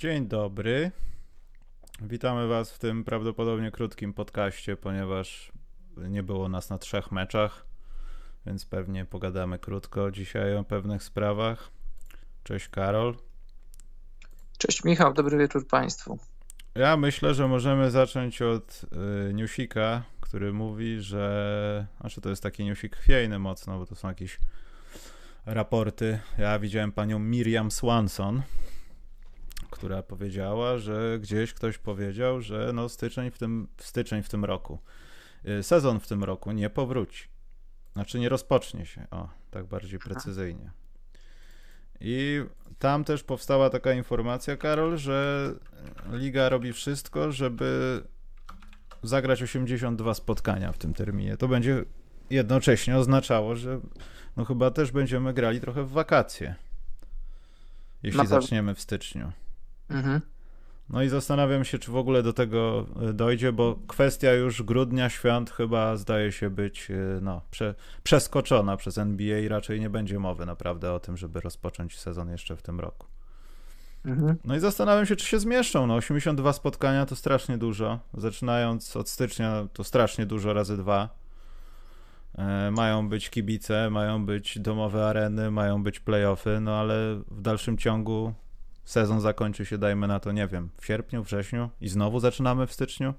Dzień dobry. Witamy Was w tym prawdopodobnie krótkim podcaście, ponieważ nie było nas na trzech meczach, więc pewnie pogadamy krótko dzisiaj o pewnych sprawach. Cześć Karol. Cześć Michał, dobry wieczór Państwu. Ja myślę, że możemy zacząć od y, newsika, który mówi, że. Znaczy, to jest taki newsik chwiejny mocno, bo to są jakieś raporty. Ja widziałem panią Miriam Swanson, która powiedziała, że gdzieś ktoś powiedział, że no styczeń w tym, styczeń w tym roku, y, sezon w tym roku nie powróci. Znaczy nie rozpocznie się, o, tak bardziej precyzyjnie. I tam też powstała taka informacja, Karol, że liga robi wszystko, żeby zagrać 82 spotkania w tym terminie. To będzie jednocześnie oznaczało, że no chyba też będziemy grali trochę w wakacje. Jeśli zaczniemy w styczniu. Mhm. No i zastanawiam się, czy w ogóle do tego e, dojdzie, bo kwestia już grudnia świąt chyba zdaje się być e, no, prze, przeskoczona przez NBA i raczej nie będzie mowy naprawdę o tym, żeby rozpocząć sezon jeszcze w tym roku. Mhm. No i zastanawiam się, czy się zmieszczą. No, 82 spotkania to strasznie dużo. Zaczynając od stycznia to strasznie dużo razy dwa. E, mają być kibice, mają być domowe areny, mają być playoffy, no ale w dalszym ciągu Sezon zakończy się, dajmy na to, nie wiem, w sierpniu, wrześniu i znowu zaczynamy w styczniu.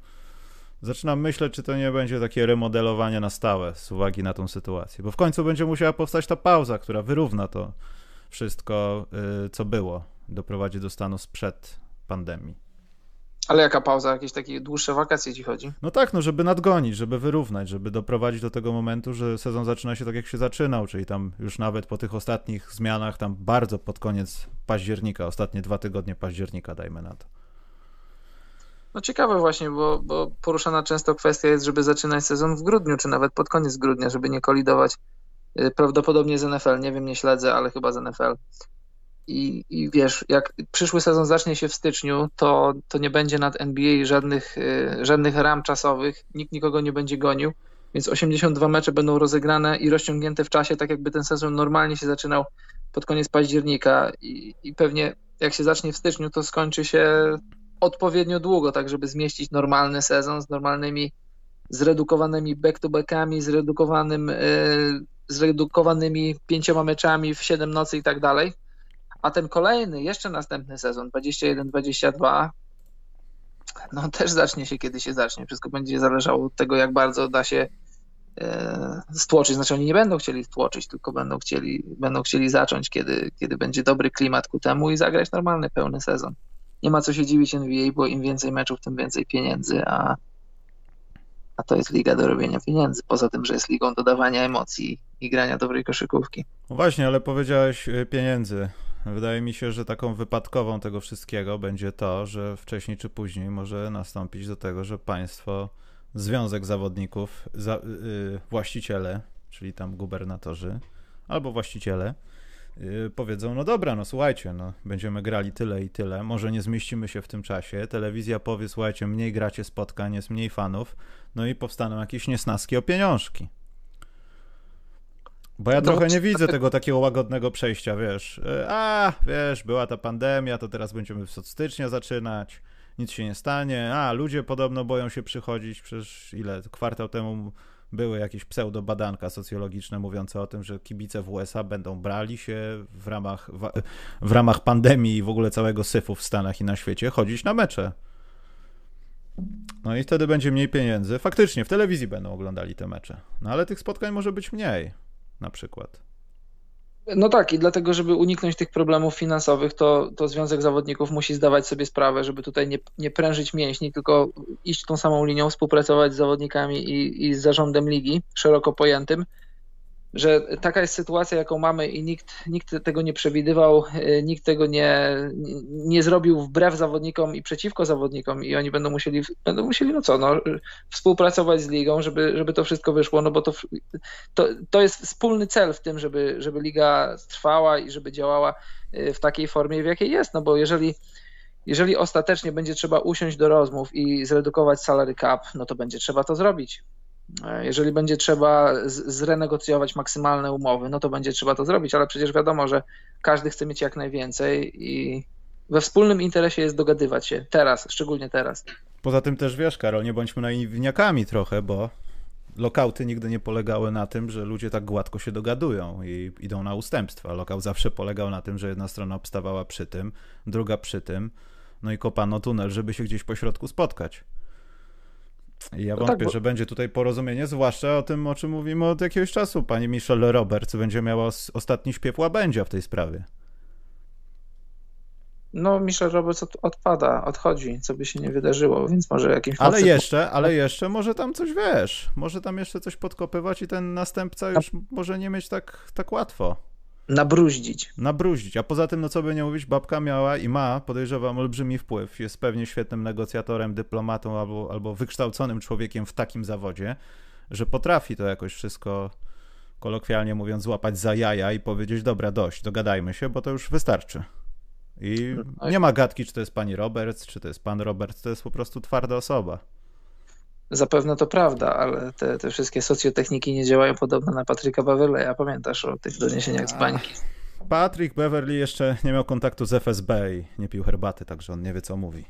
Zaczynam myśleć, czy to nie będzie takie remodelowanie na stałe z uwagi na tą sytuację, bo w końcu będzie musiała powstać ta pauza, która wyrówna to wszystko, yy, co było, doprowadzi do stanu sprzed pandemii. Ale jaka pauza? Jakieś takie dłuższe wakacje ci chodzi? No tak, no żeby nadgonić, żeby wyrównać, żeby doprowadzić do tego momentu, że sezon zaczyna się tak jak się zaczynał, czyli tam już nawet po tych ostatnich zmianach, tam bardzo pod koniec października, ostatnie dwa tygodnie października dajmy na to. No ciekawe właśnie, bo, bo poruszana często kwestia jest, żeby zaczynać sezon w grudniu, czy nawet pod koniec grudnia, żeby nie kolidować y, prawdopodobnie z NFL, nie wiem, nie śledzę, ale chyba z NFL i, I wiesz, jak przyszły sezon zacznie się w styczniu, to, to nie będzie nad NBA żadnych, y, żadnych ram czasowych, nikt nikogo nie będzie gonił, więc 82 mecze będą rozegrane i rozciągnięte w czasie, tak jakby ten sezon normalnie się zaczynał pod koniec października i, i pewnie jak się zacznie w styczniu, to skończy się odpowiednio długo, tak żeby zmieścić normalny sezon z normalnymi, zredukowanymi back-to-backami, zredukowanym, yy, zredukowanymi pięcioma meczami w 7 nocy i tak dalej a ten kolejny, jeszcze następny sezon, 21-22, no też zacznie się kiedy się zacznie. Wszystko będzie zależało od tego, jak bardzo da się e, stłoczyć. Znaczy oni nie będą chcieli stłoczyć, tylko będą chcieli, będą chcieli zacząć, kiedy, kiedy będzie dobry klimat ku temu i zagrać normalny, pełny sezon. Nie ma co się dziwić NBA, bo im więcej meczów, tym więcej pieniędzy, a, a to jest liga do robienia pieniędzy. Poza tym, że jest ligą dodawania emocji i grania dobrej koszykówki. No właśnie, ale powiedziałeś e, pieniędzy. Wydaje mi się, że taką wypadkową tego wszystkiego będzie to, że wcześniej czy później może nastąpić do tego, że państwo, związek zawodników, za, yy, właściciele, czyli tam gubernatorzy albo właściciele, yy, powiedzą: No dobra, no słuchajcie, no, będziemy grali tyle i tyle, może nie zmieścimy się w tym czasie. Telewizja powie: Słuchajcie, mniej gracie spotkań, jest mniej fanów, no i powstaną jakieś niesnaski o pieniążki. Bo ja no, trochę nie widzę tego takiego łagodnego przejścia, wiesz. E, a, wiesz, była ta pandemia, to teraz będziemy od stycznia zaczynać, nic się nie stanie. A, ludzie podobno boją się przychodzić, przecież ile, kwartał temu były jakieś pseudo-badanka socjologiczne mówiące o tym, że kibice w USA będą brali się w ramach, w, w ramach pandemii i w ogóle całego syfu w Stanach i na świecie chodzić na mecze. No i wtedy będzie mniej pieniędzy. Faktycznie w telewizji będą oglądali te mecze. No ale tych spotkań może być mniej na przykład. No tak, i dlatego, żeby uniknąć tych problemów finansowych, to, to Związek Zawodników musi zdawać sobie sprawę, żeby tutaj nie, nie prężyć mięśni, tylko iść tą samą linią, współpracować z zawodnikami i, i z zarządem ligi, szeroko pojętym, że taka jest sytuacja, jaką mamy i nikt, nikt tego nie przewidywał, e, nikt tego nie, nie zrobił wbrew zawodnikom i przeciwko zawodnikom i oni będą musieli, będą musieli no co, no, współpracować z ligą, żeby, żeby to wszystko wyszło, no bo to, to, to jest wspólny cel w tym, żeby, żeby liga trwała i żeby działała e, w takiej formie, w jakiej jest, no bo jeżeli jeżeli ostatecznie będzie trzeba usiąść do rozmów i zredukować salary cap, no to będzie trzeba to zrobić. E, jeżeli będzie trzeba zrenegocjować maksymalne umowy, no to będzie trzeba to zrobić, ale przecież wiadomo, że każdy chce mieć jak najwięcej i, we wspólnym interesie jest dogadywać się teraz, szczególnie teraz. Poza tym też wiesz, Karol, nie bądźmy naiwniakami trochę, bo lokauty nigdy nie polegały na tym, że ludzie tak gładko się dogadują i idą na ustępstwa. Lokał zawsze polegał na tym, że jedna strona obstawała przy tym, druga przy tym, no i kopano tunel, żeby się gdzieś po środku spotkać. Ja no wątpię, tak, bo... że będzie tutaj porozumienie, zwłaszcza o tym, o czym mówimy od jakiegoś czasu. Pani Michelle Roberts będzie miała ostatni śpiew łabędzia w tej sprawie. No, Michelle Roberts od, odpada, odchodzi, co by się nie wydarzyło, więc może jakimś... Ale jeszcze, ale jeszcze może tam coś, wiesz, może tam jeszcze coś podkopywać i ten następca już może nie mieć tak, tak łatwo. Nabruździć. Nabruździć. A poza tym, no co by nie mówić, babka miała i ma, podejrzewam, olbrzymi wpływ. Jest pewnie świetnym negocjatorem, dyplomatą albo, albo wykształconym człowiekiem w takim zawodzie, że potrafi to jakoś wszystko, kolokwialnie mówiąc, złapać za jaja i powiedzieć, dobra, dość, dogadajmy się, bo to już wystarczy. I no nie ma gadki, czy to jest pani Roberts, czy to jest pan Roberts, to jest po prostu twarda osoba. Zapewne to prawda, ale te, te wszystkie socjotechniki nie działają podobno na Patryka Beverleya. Pamiętasz o tych doniesieniach z bańki? Patrick Beverly jeszcze nie miał kontaktu z FSB i nie pił herbaty, także on nie wie, co mówi.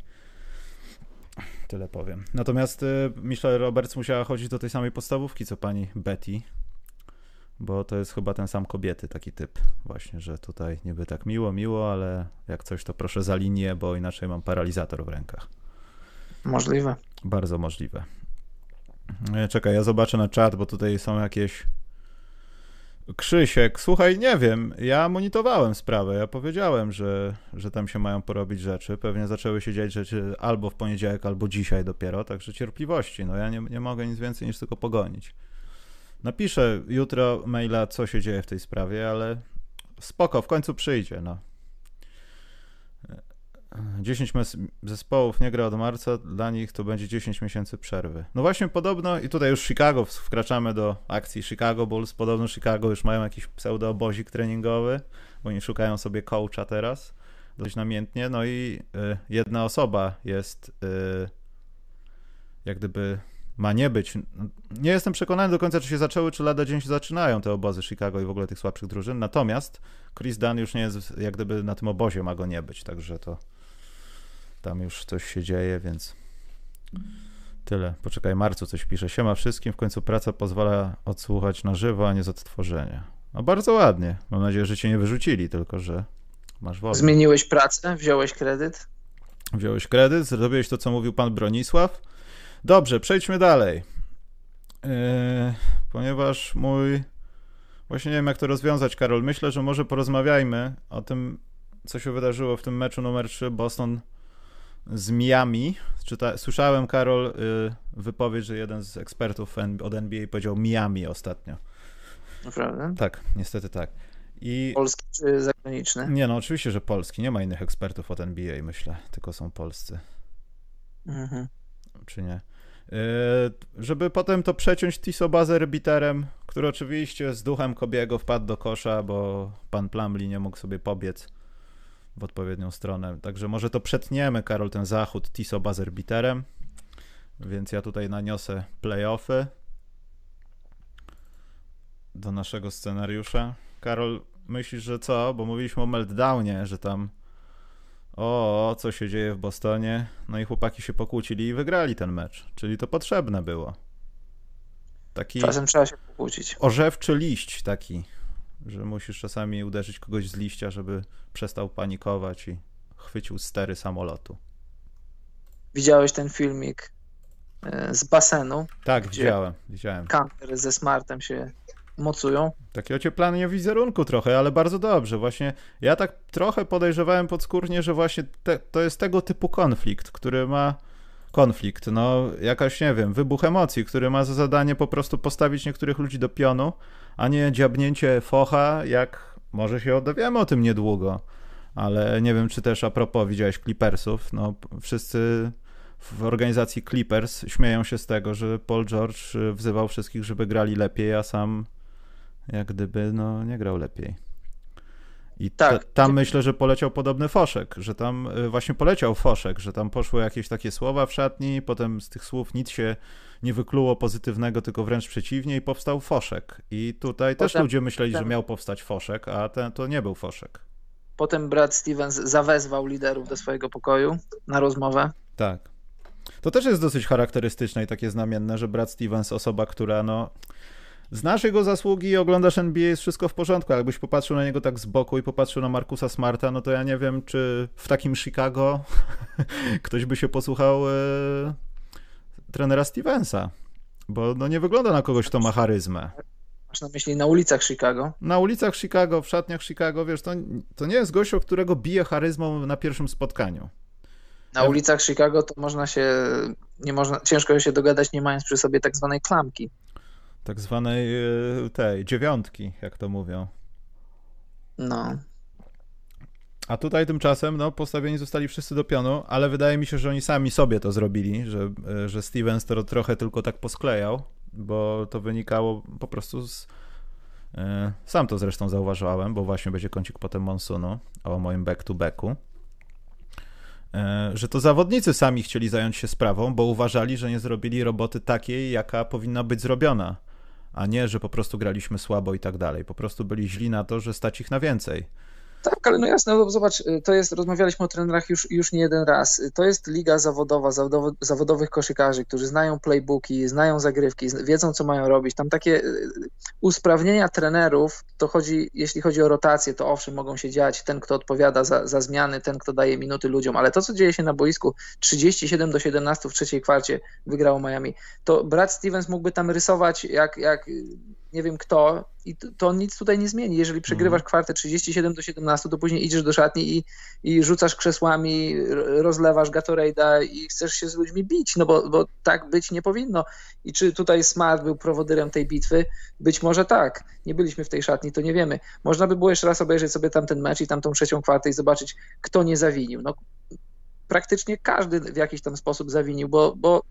Tyle powiem. Natomiast y, Michelle Roberts musiała chodzić do tej samej podstawówki, co pani Betty, bo to jest chyba ten sam kobiety, taki typ właśnie, że tutaj niby tak miło, miło, ale jak coś to proszę za linię, bo inaczej mam paralizator w rękach. Możliwe. Bardzo możliwe. E, czekaj, ja zobaczę na czat, bo tutaj są jakieś. Krzysiek, słuchaj, nie wiem, ja monitorowałem sprawę, ja powiedziałem, że, że tam się mają porobić rzeczy, pewnie zaczęły się dziać rzeczy albo w poniedziałek, albo dzisiaj dopiero, także cierpliwości, no ja nie, nie mogę nic więcej niż tylko pogonić. Napiszę jutro maila, co się dzieje w tej sprawie, ale spoko, w końcu przyjdzie, no. 10 zespołów nie gra od marca, dla nich to będzie 10 miesięcy przerwy. No właśnie podobno, i tutaj już Chicago, wkraczamy do akcji Chicago Bulls, podobno Chicago już mają jakiś pseudo-obozik treningowy, bo oni szukają sobie coacha teraz, dość namiętnie, no i y, jedna osoba jest y, jak gdyby ma nie być. Nie jestem przekonany do końca, czy się zaczęły, czy lada dzień się zaczynają te obozy Chicago i w ogóle tych słabszych drużyn. Natomiast Chris Dunn już nie jest jak gdyby na tym obozie, ma go nie być, także to tam już coś się dzieje, więc tyle. Poczekaj, Marcu coś pisze. Siema wszystkim, w końcu praca pozwala odsłuchać na żywo, a nie z odtworzenia. No bardzo ładnie. Mam nadzieję, że cię nie wyrzucili, tylko że masz wolę. Zmieniłeś pracę? Wziąłeś kredyt? Wziąłeś kredyt, zrobiłeś to, co mówił pan Bronisław. Dobrze, przejdźmy dalej. Yy, ponieważ mój. Właśnie nie wiem, jak to rozwiązać, Karol. Myślę, że może porozmawiajmy o tym, co się wydarzyło w tym meczu numer 3 Boston z Miami. Czyta, słyszałem, Karol, y, wypowiedź, że jeden z ekspertów od NBA powiedział Miami ostatnio. Naprawdę? Tak, niestety tak. I... Polski czy zagraniczny? Nie, no oczywiście, że polski. Nie ma innych ekspertów od NBA, myślę, tylko są polscy. Mhm. Czy nie? Y, żeby potem to przeciąć Tiso Bazerbiterem, który oczywiście z duchem Kobiego wpadł do kosza, bo pan Plumlee nie mógł sobie pobiec w odpowiednią stronę. Także może to przetniemy, Karol, ten zachód Tiso Bazerbiterem. Więc ja tutaj naniosę playoffy do naszego scenariusza. Karol, myślisz, że co? Bo mówiliśmy o meltdownie, że tam o, co się dzieje w Bostonie. No i chłopaki się pokłócili i wygrali ten mecz. Czyli to potrzebne było. Taki Czasem trzeba się pokłócić. Orzewczy liść taki że musisz czasami uderzyć kogoś z liścia, żeby przestał panikować i chwycił stery samolotu. Widziałeś ten filmik e, z basenu? Tak, widziałem, widziałem. Kampery ze smartem się mocują. Takie ocieplanie wizerunku trochę, ale bardzo dobrze. Właśnie ja tak trochę podejrzewałem podskórnie, że właśnie te, to jest tego typu konflikt, który ma konflikt, no jakaś, nie wiem, wybuch emocji, który ma za zadanie po prostu postawić niektórych ludzi do pionu, a nie dziabnięcie focha, jak może się odowiemy o tym niedługo. Ale nie wiem, czy też a propos widziałeś Clippersów, no wszyscy w organizacji Clippers śmieją się z tego, że Paul George wzywał wszystkich, żeby grali lepiej, a sam jak gdyby no nie grał lepiej. I tak. tam myślę, że poleciał podobny foszek, że tam y, właśnie poleciał foszek, że tam poszły jakieś takie słowa w szatni, potem z tych słów nic się nie wykluło pozytywnego, tylko wręcz przeciwnie i powstał foszek. I tutaj potem, też ludzie myśleli, potem... że miał powstać foszek, a ten, to nie był foszek. Potem Brad Stevens zawezwał liderów do swojego pokoju na rozmowę. Tak. To też jest dosyć charakterystyczne i takie znamienne, że Brad Stevens, osoba, która no znasz jego zasługi i oglądasz NBA, jest wszystko w porządku. Ale jakbyś popatrzył na niego tak z boku i popatrzył na Markusa Smarta, no to ja nie wiem, czy w takim Chicago ktoś by się posłuchał e, trenera Stevensa. Bo no nie wygląda na kogoś, kto ma charyzmę. Masz na myśli na ulicach Chicago? Na ulicach Chicago, w szatniach Chicago, wiesz, to, to nie jest gość, o którego bije charyzmą na pierwszym spotkaniu. Na ulicach Chicago to można się, nie można, ciężko się dogadać, nie mając przy sobie tak zwanej klamki. Tak zwanej e, tej dziewiątki, jak to mówią. No. A tutaj tymczasem no, postawieni zostali wszyscy do pionu, ale wydaje mi się, że oni sami sobie to zrobili, że, e, że Stevens to trochę tylko tak posklejał, bo to wynikało po prostu z. E, sam to zresztą zauważyłem, bo właśnie będzie kącik potem Monsunu o moim back-to-backu. Że to zawodnicy sami chcieli zająć się sprawą, bo uważali, że nie zrobili roboty takiej, jaka powinna być zrobiona a nie, że po prostu graliśmy słabo i tak dalej. Po prostu byli źli na to, że stać ich na więcej. Tak, ale no jasne, no zobacz, y, to jest, rozmawialiśmy o trenerach już, już nie jeden raz. Y, to jest liga zawodowa, zawodowych koszykarzy, którzy znają playbooki, znają zagrywki, wiedzą, co mają robić. Tam takie y, usprawnienia trenerów, to chodzi, jeśli chodzi o rotację, to owszem, mogą się dziać ten, kto odpowiada za, za zmiany, ten, kto daje minuty ludziom, ale to, co dzieje się na boisku, 37 do 17 w trzeciej kwarcie wygrało Miami, to Brad Stevens mógłby tam rysować jak, jak nie wiem kto i to, to nic tutaj nie zmieni. Jeżeli przegrywasz mhm. kwartę 37 do 17, to później idziesz do szatni i, i rzucasz krzesłami, rozlewasz Gatorade'a i chcesz się z ludźmi bić, no bo, bo tak być nie powinno. I czy tutaj Smart był prowodyrem tej bitwy? Być może tak. Nie byliśmy w tej szatni, to nie wiemy. Można by było jeszcze raz obejrzeć sobie tamten mecz i tamtą trzecią kwartę i zobaczyć, kto nie zawinił. No, praktycznie każdy w jakiś tam sposób zawinił, bo, bo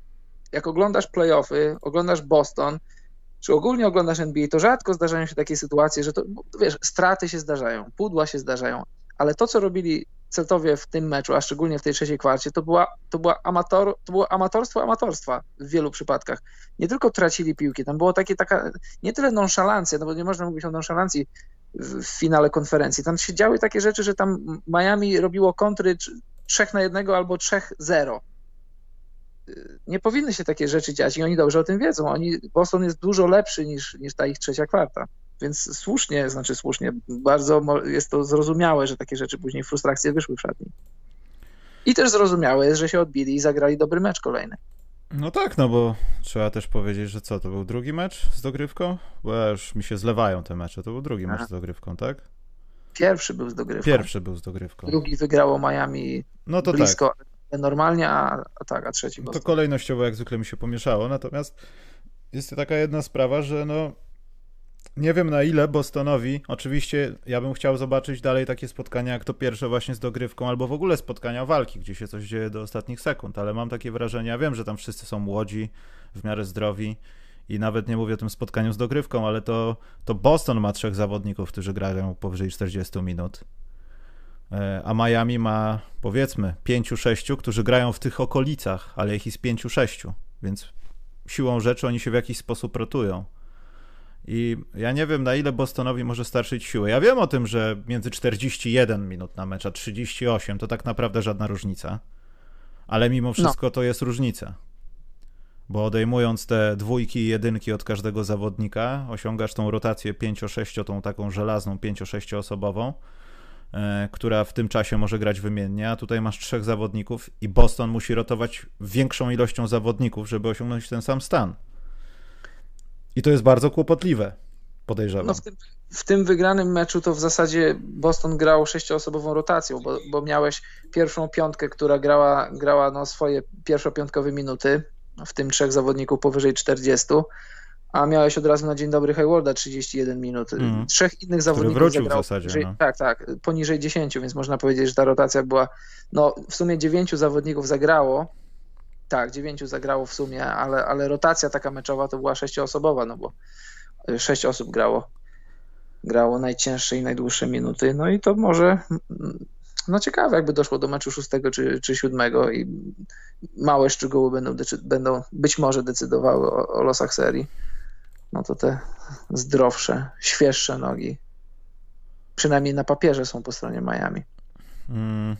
jak oglądasz playoffy, oglądasz Boston, czy ogólnie oglądasz NBA, to rzadko zdarzają się takie sytuacje, że to, wiesz, straty się zdarzają, pudła się zdarzają, ale to, co robili Celtowie w tym meczu, a szczególnie w tej trzeciej kwarcie, to, była, to, była amator, to było amatorstwo amatorstwa w wielu przypadkach. Nie tylko tracili piłki, tam było takie taka, nie tyle nonszalancja, no bo nie można mówić o nonszalancji w, w finale konferencji. Tam się działy takie rzeczy, że tam Miami robiło kontry 3 na 1 albo 3-0 nie powinny się takie rzeczy dziać i oni dobrze o tym wiedzą. Oni, Boston jest dużo lepszy niż, niż ta ich trzecia kwarta. Więc słusznie, znaczy słusznie, bardzo jest to zrozumiałe, że takie rzeczy później frustracje wyszły w szatni. I też zrozumiałe jest, że się odbili i zagrali dobry mecz kolejny. No tak, no bo trzeba też powiedzieć, że co, to był drugi mecz z dogrywką? Bo już mi się zlewają te mecze, to był drugi Aha. mecz z dogrywką, tak? Pierwszy był z dogrywką. Pierwszy był z dogrywką. Drugi wygrało Miami no to blisko, tak normalnie, a, a tak, a trzeci Boston. To kolejnościowo jak zwykle mi się pomieszało, natomiast jest taka jedna sprawa, że no nie wiem na ile Bostonowi, oczywiście ja bym chciał zobaczyć dalej takie spotkania jak to pierwsze właśnie z dogrywką, albo w ogóle spotkania walki, gdzie się coś dzieje do ostatnich sekund, ale mam takie wrażenie, ja wiem, że tam wszyscy są młodzi, w miarę zdrowi i nawet nie mówię o tym spotkaniu z dogrywką, ale to, to Boston ma trzech zawodników, którzy grają powyżej 40 minut a Miami ma powiedzmy 5-6, którzy grają w tych okolicach, ale ich jest 5-6, więc siłą rzeczy oni się w jakiś sposób rotują. I ja nie wiem, na ile Bostonowi może starszyć siłę. Ja wiem o tym, że między 41 minut na mecz a 38 to tak naprawdę żadna różnica. Ale mimo wszystko no. to jest różnica. Bo odejmując te dwójki i jedynki od każdego zawodnika, osiągasz tą rotację 5-6, tą taką żelazną 5-6 osobową E, która w tym czasie może grać wymiennie, a tutaj masz trzech zawodników i Boston musi rotować większą ilością zawodników, żeby osiągnąć ten sam stan. I to jest bardzo kłopotliwe, podejrzewam. No w, tym, w tym wygranym meczu to w zasadzie Boston grał sześcioosobową rotacją, bo, bo miałeś pierwszą piątkę, która grała, grała no swoje pierwszopiątkowe minuty, w tym trzech zawodników powyżej 40 a miałeś od razu na dzień dobry Haywarda 31 minut. Mm. Trzech innych zawodników Który wrócił zagrało w zasadzie, poniżej, no. tak, tak, poniżej 10, więc można powiedzieć, że ta rotacja była, no w sumie dziewięciu zawodników zagrało, tak, dziewięciu zagrało w sumie, ale, ale rotacja taka meczowa to była sześcioosobowa, no bo sześć osób grało, grało najcięższe i najdłuższe minuty, no i to może no ciekawe, jakby doszło do meczu szóstego czy, czy siódmego i małe szczegóły będą, będą być może decydowały o, o losach serii no to te zdrowsze, świeższe nogi przynajmniej na papierze są po stronie Miami. Mm,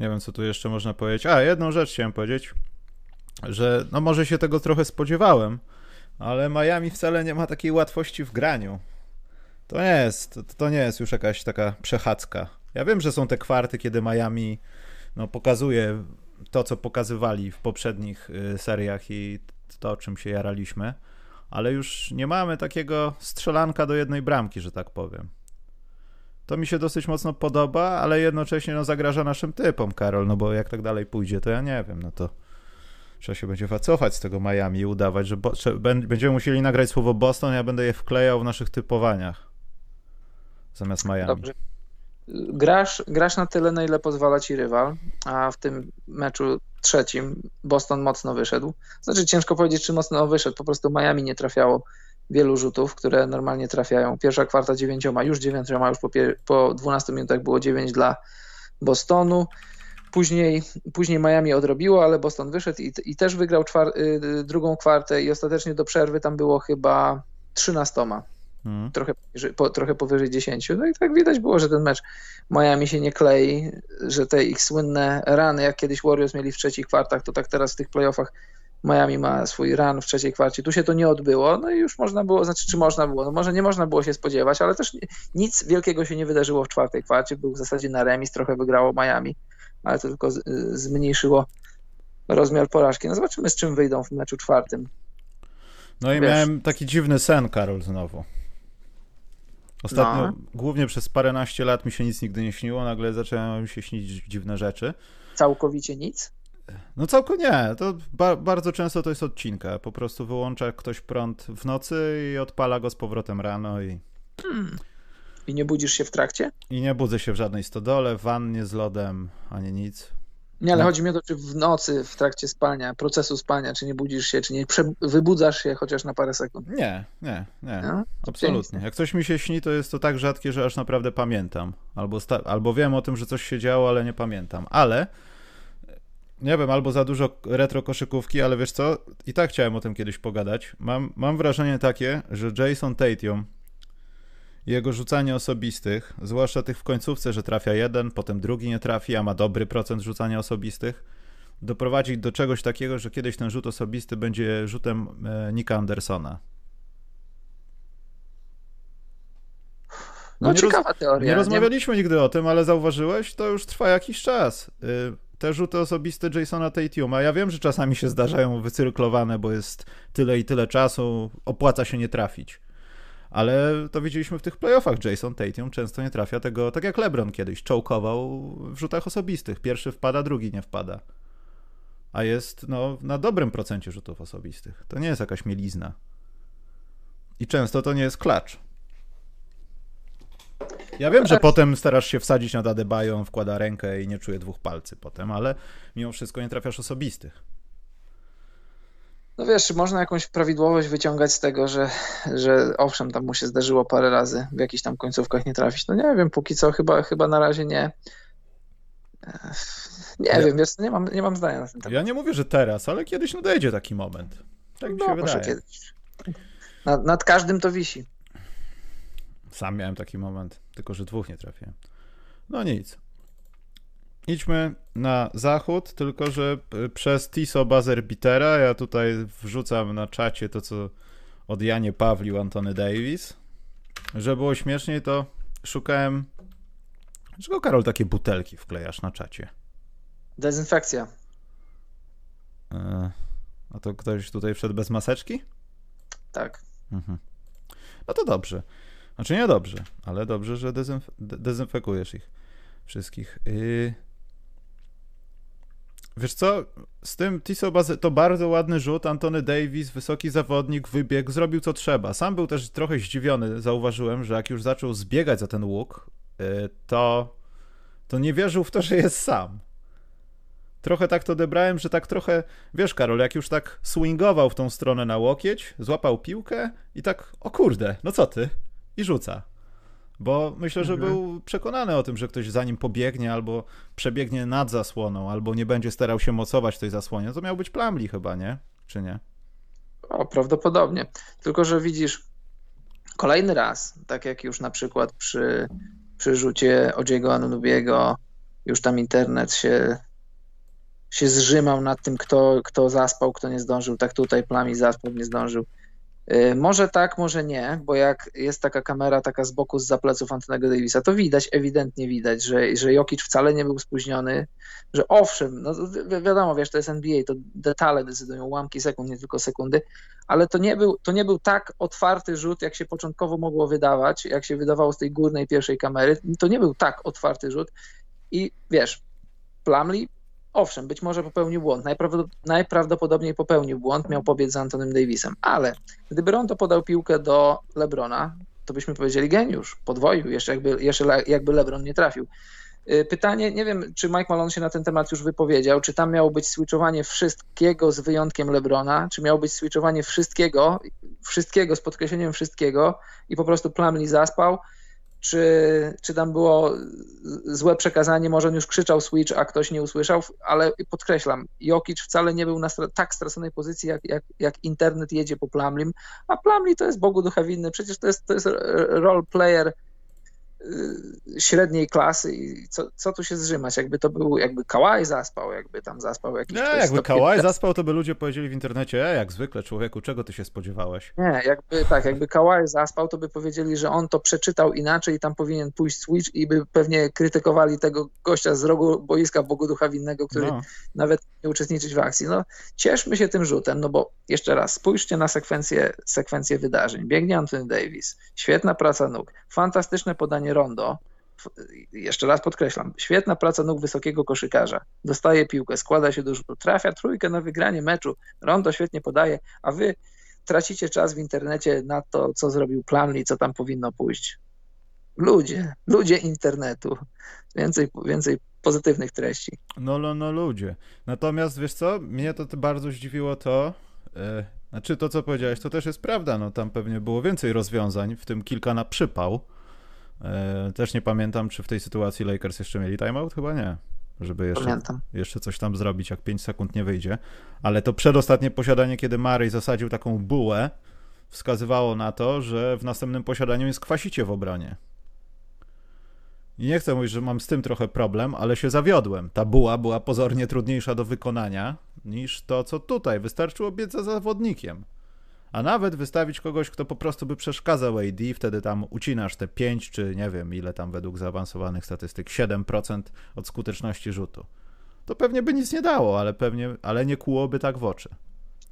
nie wiem, co tu jeszcze można powiedzieć. A, jedną rzecz chciałem powiedzieć, że no może się tego trochę spodziewałem, ale Miami wcale nie ma takiej łatwości w graniu. To nie jest, to nie jest już jakaś taka przechadzka. Ja wiem, że są te kwarty, kiedy Miami no, pokazuje to, co pokazywali w poprzednich y, seriach i to, czym się jaraliśmy, ale już nie mamy takiego strzelanka do jednej bramki, że tak powiem. To mi się dosyć mocno podoba, ale jednocześnie no, zagraża naszym typom, Karol, no bo jak tak dalej pójdzie, to ja nie wiem, no to trzeba się będzie wycofać z tego Miami i udawać, że bo, będziemy musieli nagrać słowo Boston, ja będę je wklejał w naszych typowaniach zamiast Miami. Dobrze. Grasz, grasz na tyle, na ile pozwala ci rywal, a w tym meczu trzecim Boston mocno wyszedł. Znaczy ciężko powiedzieć, czy mocno wyszedł, po prostu Miami nie trafiało wielu rzutów, które normalnie trafiają. Pierwsza kwarta dziewięcioma, już dziewięcioma, już po, po 12 minutach było dziewięć dla Bostonu. Później, później Miami odrobiło, ale Boston wyszedł i, i też wygrał y, drugą kwartę i ostatecznie do przerwy tam było chyba 13. Hmm. Trochę, po, trochę powyżej 10. No i tak widać było, że ten mecz Miami się nie klei, że te ich słynne rany, jak kiedyś Warriors mieli w trzecich kwartach, to tak teraz w tych playoffach Miami ma swój run w trzeciej kwarcie. Tu się to nie odbyło, no i już można było, znaczy czy można było, no może nie można było się spodziewać, ale też nic wielkiego się nie wydarzyło w czwartej kwarcie, był w zasadzie na remis, trochę wygrało Miami, ale to tylko zmniejszyło rozmiar porażki. No zobaczymy z czym wyjdą w meczu czwartym. No i Wiesz, miałem taki dziwny sen, Karol, znowu. Ostatnio, no. głównie przez paręnaście lat mi się nic nigdy nie śniło, nagle zaczęły mi się śnić dziwne rzeczy. Całkowicie nic? No całkowicie nie, to ba bardzo często to jest odcinka, po prostu wyłącza ktoś prąd w nocy i odpala go z powrotem rano i... Hmm. I nie budzisz się w trakcie? I nie budzę się w żadnej stodole, wannie z lodem, ani nic. Nie, ale no. chodzi mi o to, czy w nocy, w trakcie spania, procesu spania, czy nie budzisz się, czy nie wybudzasz się chociaż na parę sekund? Nie, nie, nie. No? Absolutnie. Jak coś mi się śni, to jest to tak rzadkie, że aż naprawdę pamiętam. Albo, albo wiem o tym, że coś się działo, ale nie pamiętam. Ale nie wiem, albo za dużo retro koszykówki, ale wiesz co? I tak chciałem o tym kiedyś pogadać. Mam, mam wrażenie takie, że Jason Tatum jego rzucanie osobistych, zwłaszcza tych w końcówce, że trafia jeden, potem drugi nie trafi, a ma dobry procent rzucania osobistych, doprowadzić do czegoś takiego, że kiedyś ten rzut osobisty będzie rzutem e, Nika Andersona. No, no ciekawa roz... teoria. Nie rozmawialiśmy nie... nigdy o tym, ale zauważyłeś, to już trwa jakiś czas. Y, te rzuty osobiste Jasona Tatuma. Ja wiem, że czasami się zdarzają wycyrklowane, bo jest tyle i tyle czasu, opłaca się nie trafić ale to widzieliśmy w tych playoffach. Jason Tatum często nie trafia tego, tak jak LeBron kiedyś, czołkował w rzutach osobistych. Pierwszy wpada, drugi nie wpada. A jest no, na dobrym procencie rzutów osobistych. To nie jest jakaś mielizna. I często to nie jest klacz. Ja wiem, że potem starasz się wsadzić na Adebayo, on wkłada rękę i nie czuje dwóch palcy potem, ale mimo wszystko nie trafiasz osobistych. No wiesz, można jakąś prawidłowość wyciągać z tego, że, że owszem, tam mu się zdarzyło parę razy w jakichś tam końcówkach nie trafić. No nie wiem, póki co chyba, chyba na razie nie. Nie ja, wiem, wiesz, nie mam, nie mam zdania na ten temat. Ja nie mówię, że teraz, ale kiedyś nadejdzie taki moment. Tak mi no, się wydaje. Kiedyś. Nad, nad każdym to wisi. Sam miałem taki moment, tylko że dwóch nie trafiłem. No nic idźmy na zachód, tylko że przez Tiso Buzzer ja tutaj wrzucam na czacie to, co od Janie Pawlił Antony Davis. Żeby było śmieszniej, to szukałem. Dlaczego Karol takie butelki wklejasz na czacie? Dezynfekcja. E, a to ktoś tutaj wszedł bez maseczki? Tak. Mhm. No to dobrze. Znaczy nie dobrze, ale dobrze, że dezynf dezynfekujesz ich wszystkich. Yy... Wiesz co, z tym Tiso to bardzo ładny rzut, Antony Davis, wysoki zawodnik, wybiegł, zrobił co trzeba. Sam był też trochę zdziwiony, zauważyłem, że jak już zaczął zbiegać za ten łuk, y, to, to nie wierzył w to, że jest sam. Trochę tak to odebrałem, że tak trochę, wiesz Karol, jak już tak swingował w tą stronę na łokieć, złapał piłkę i tak, o kurde, no co ty? I rzuca. Bo myślę, że mhm. był przekonany o tym, że ktoś za nim pobiegnie albo przebiegnie nad zasłoną, albo nie będzie starał się mocować tej zasłonie. To miał być Plamli chyba, nie? Czy nie? O, prawdopodobnie. Tylko, że widzisz, kolejny raz, tak jak już na przykład przy przy rzucie Odziego Anunobiego już tam internet się, się zrzymał nad tym, kto, kto zaspał, kto nie zdążył. Tak tutaj Plami zaspał, nie zdążył. Y, może tak, może nie, bo jak jest taka kamera taka z boku, z pleców Antonego Davisa, to widać, ewidentnie widać, że, że Jokic wcale nie był spóźniony, że owszem, no wi wiadomo, wiesz, to jest NBA, to detale decydują, ułamki sekund, nie tylko sekundy, ale to nie, był, to nie był tak otwarty rzut, jak się początkowo mogło wydawać, jak się wydawało z tej górnej pierwszej kamery, to nie był tak otwarty rzut i wiesz, Plumlee Owszem, być może popełnił błąd. Najprawdopodobniej popełnił błąd, miał pobiec z Antonym Davisem, ale gdyby Rondo podał piłkę do Lebrona, to byśmy powiedzieli geniusz, podwoił, jeszcze jakby, jeszcze jakby Lebron nie trafił. Y, pytanie, nie wiem, czy Mike Malone się na ten temat już wypowiedział, czy tam miało być switchowanie wszystkiego z wyjątkiem Lebrona, czy miało być switchowanie wszystkiego, wszystkiego z podkreśleniem wszystkiego i po prostu Plumlee zaspał, czy, czy tam było złe przekazanie, może on już krzyczał switch, a ktoś nie usłyszał, ale podkreślam, Jokic wcale nie był na tak straconej pozycji, jak, jak, jak internet jedzie po Plamlim, a Plamli to jest Bogu ducha winny, przecież to jest, to jest role player średniej klasy i co, co tu się zrzymać? Jakby to był, jakby Kałaj zaspał, jakby tam zaspał jakiś... Nie, jakby Kałaj zaspał, to by ludzie powiedzieli w internecie, e, jak zwykle człowieku, czego ty się spodziewałeś? Nie, jakby tak, jakby Kałaj zaspał, to by powiedzieli, że on to przeczytał inaczej i tam powinien pójść switch i by pewnie krytykowali tego gościa z rogu boiska Bogu Ducha Winnego, który no. nawet nie uczestniczyć w akcji. No, cieszmy się tym rzutem, no bo jeszcze raz, spójrzcie na sekwencję, sekwencję wydarzeń. Biegnie Anthony Davis, świetna praca nóg, fantastyczne podanie rondo. Jeszcze raz podkreślam, świetna praca nóg wysokiego koszykarza. Dostaje piłkę, składa się do rzutu, trafia trójkę na wygranie meczu. Rondo świetnie podaje, a wy tracicie czas w internecie na to, co zrobił Plumlee, co tam powinno pójść. Ludzie, ludzie internetu. Więcej, więcej pozytywnych treści. No, no, no, ludzie. Natomiast wiesz co, mnie to bardzo zdziwiło to, yy, znaczy to, co powiedziałeś, to też jest prawda, no tam pewnie było więcej rozwiązań, w tym kilka na przypał. Yy, też nie pamiętam, czy w tej sytuacji Lakers jeszcze mieli timeout? Chyba nie. Żeby jeszcze, jeszcze coś tam zrobić, jak 5 sekund nie wyjdzie. Ale to przedostatnie posiadanie, kiedy Murray zasadził taką bułę, wskazywało na to, że w następnym posiadaniu jest kwasicie w obronie. I nie chcę mówić, że mam z tym trochę problem, ale się zawiodłem. Ta buła była pozornie trudniejsza do wykonania niż to, co tutaj. Wystarczyło biec za zawodnikiem. A nawet wystawić kogoś, kto po prostu by przeszkadzał AD, wtedy tam ucinasz te 5 czy nie wiem ile tam według zaawansowanych statystyk, 7% od skuteczności rzutu. To pewnie by nic nie dało, ale pewnie, ale nie kłułoby tak w oczy.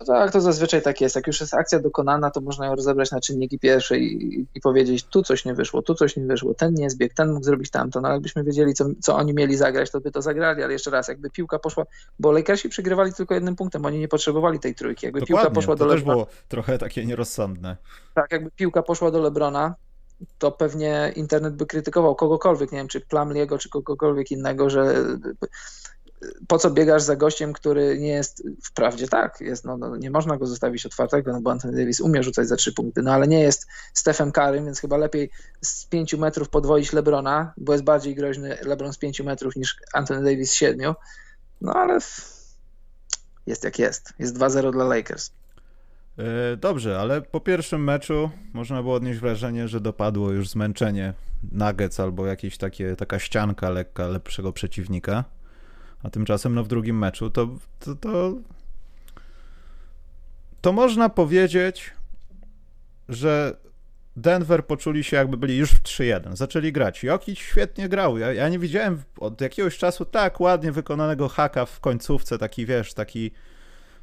No tak, to zazwyczaj tak jest. Jak już jest akcja dokonana, to można ją rozebrać na czynniki pierwsze i, i powiedzieć, tu coś nie wyszło, tu coś nie wyszło, ten nie zbiegł, ten mógł zrobić tamto. No jakbyśmy wiedzieli, co, co oni mieli zagrać, to by to zagrali, ale jeszcze raz, jakby piłka poszła, bo Lakersi przegrywali tylko jednym punktem, oni nie potrzebowali tej trójki. Jakby Dokładnie, piłka poszła to do też było trochę takie nierozsądne. Tak, jakby piłka poszła do Lebrona, to pewnie internet by krytykował kogokolwiek, nie wiem, czy Plamliego, czy kogokolwiek innego, że po co biegasz za gościem, który nie jest, wprawdzie tak, jest, no, no, nie można go zostawić otwartego, no bo Anthony Davis umie rzucać za trzy punkty, no ale nie jest Stephen Curry, więc chyba lepiej z pięciu metrów podwoić Lebrona, bo jest bardziej groźny Lebron z pięciu metrów niż Anthony Davis z siedmiu, no ale jest jak jest. Jest 2-0 dla Lakers. E, dobrze, ale po pierwszym meczu można było odnieść wrażenie, że dopadło już zmęczenie Nuggets albo jakieś takie, taka ścianka lekka lepszego przeciwnika. A tymczasem no, w drugim meczu to, to, to, to można powiedzieć, że Denver poczuli się jakby byli już w 3-1. Zaczęli grać. Jokic świetnie grał. Ja, ja nie widziałem od jakiegoś czasu tak ładnie wykonanego haka w końcówce, taki wiesz, taki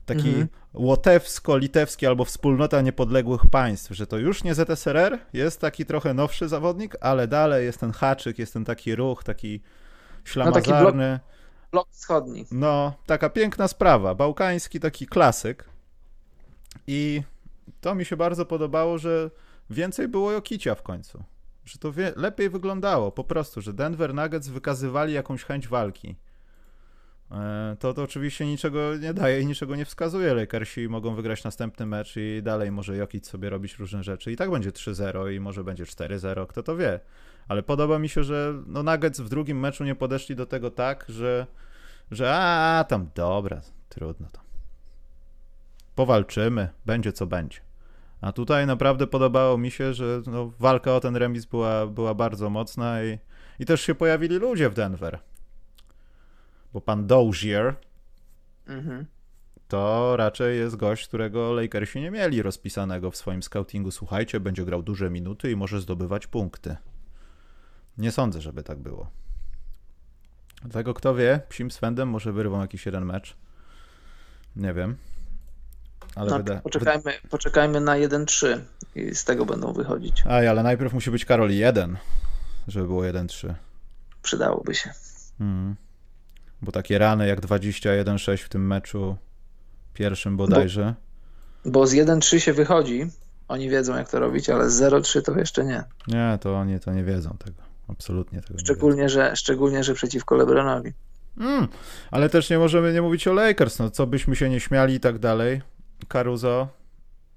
taki mhm. łotewsko-litewski albo wspólnota niepodległych państw, że to już nie ZSRR, jest taki trochę nowszy zawodnik, ale dalej jest ten haczyk, jest ten taki ruch, taki ślamazarny. No, taki blok wschodni. No, taka piękna sprawa. Bałkański taki klasyk. I to mi się bardzo podobało, że więcej było Jokicia w końcu. Że to wie- lepiej wyglądało po prostu, że Denver Nuggets wykazywali jakąś chęć walki. E, to, to oczywiście niczego nie daje i niczego nie wskazuje. Lakersi mogą wygrać następny mecz i dalej może Jokic sobie robić różne rzeczy. I tak będzie 3-0 i może będzie 4-0, kto to wie. Ale podoba mi się, że no Nuggets w drugim meczu nie podeszli do tego tak, że, że a, tam dobra, trudno to. Powalczymy, będzie co będzie. A tutaj naprawdę podobało mi się, że no, walka o ten remis była, była bardzo mocna i I też się pojawili ludzie w Denver. Bo pan Dozier mhm. to raczej jest gość, którego Lakersi nie mieli rozpisanego w swoim scoutingu. Słuchajcie, będzie grał duże minuty i może zdobywać punkty. Nie sądzę, żeby tak było. Dlatego kto wie, psim swędem może wyrwą jakiś jeden mecz. Nie wiem. Ale no, wyda... poczekajmy, poczekajmy na 1-3 i z tego będą wychodzić. Aj, ale najpierw musi być Karol 1, żeby było 1-3. Przydałoby się. Mhm. Bo takie rany jak 21-6 w tym meczu pierwszym bodajże. Bo, bo z 1-3 się wychodzi, oni wiedzą jak to robić, ale z 0-3 to jeszcze nie. Nie, to oni to nie wiedzą tego. Absolutnie tego szczególnie, że, szczególnie, że przeciwko LeBronowi. Mm, ale też nie możemy nie mówić o Lakers, no co byśmy się nie śmiali i tak dalej. Caruso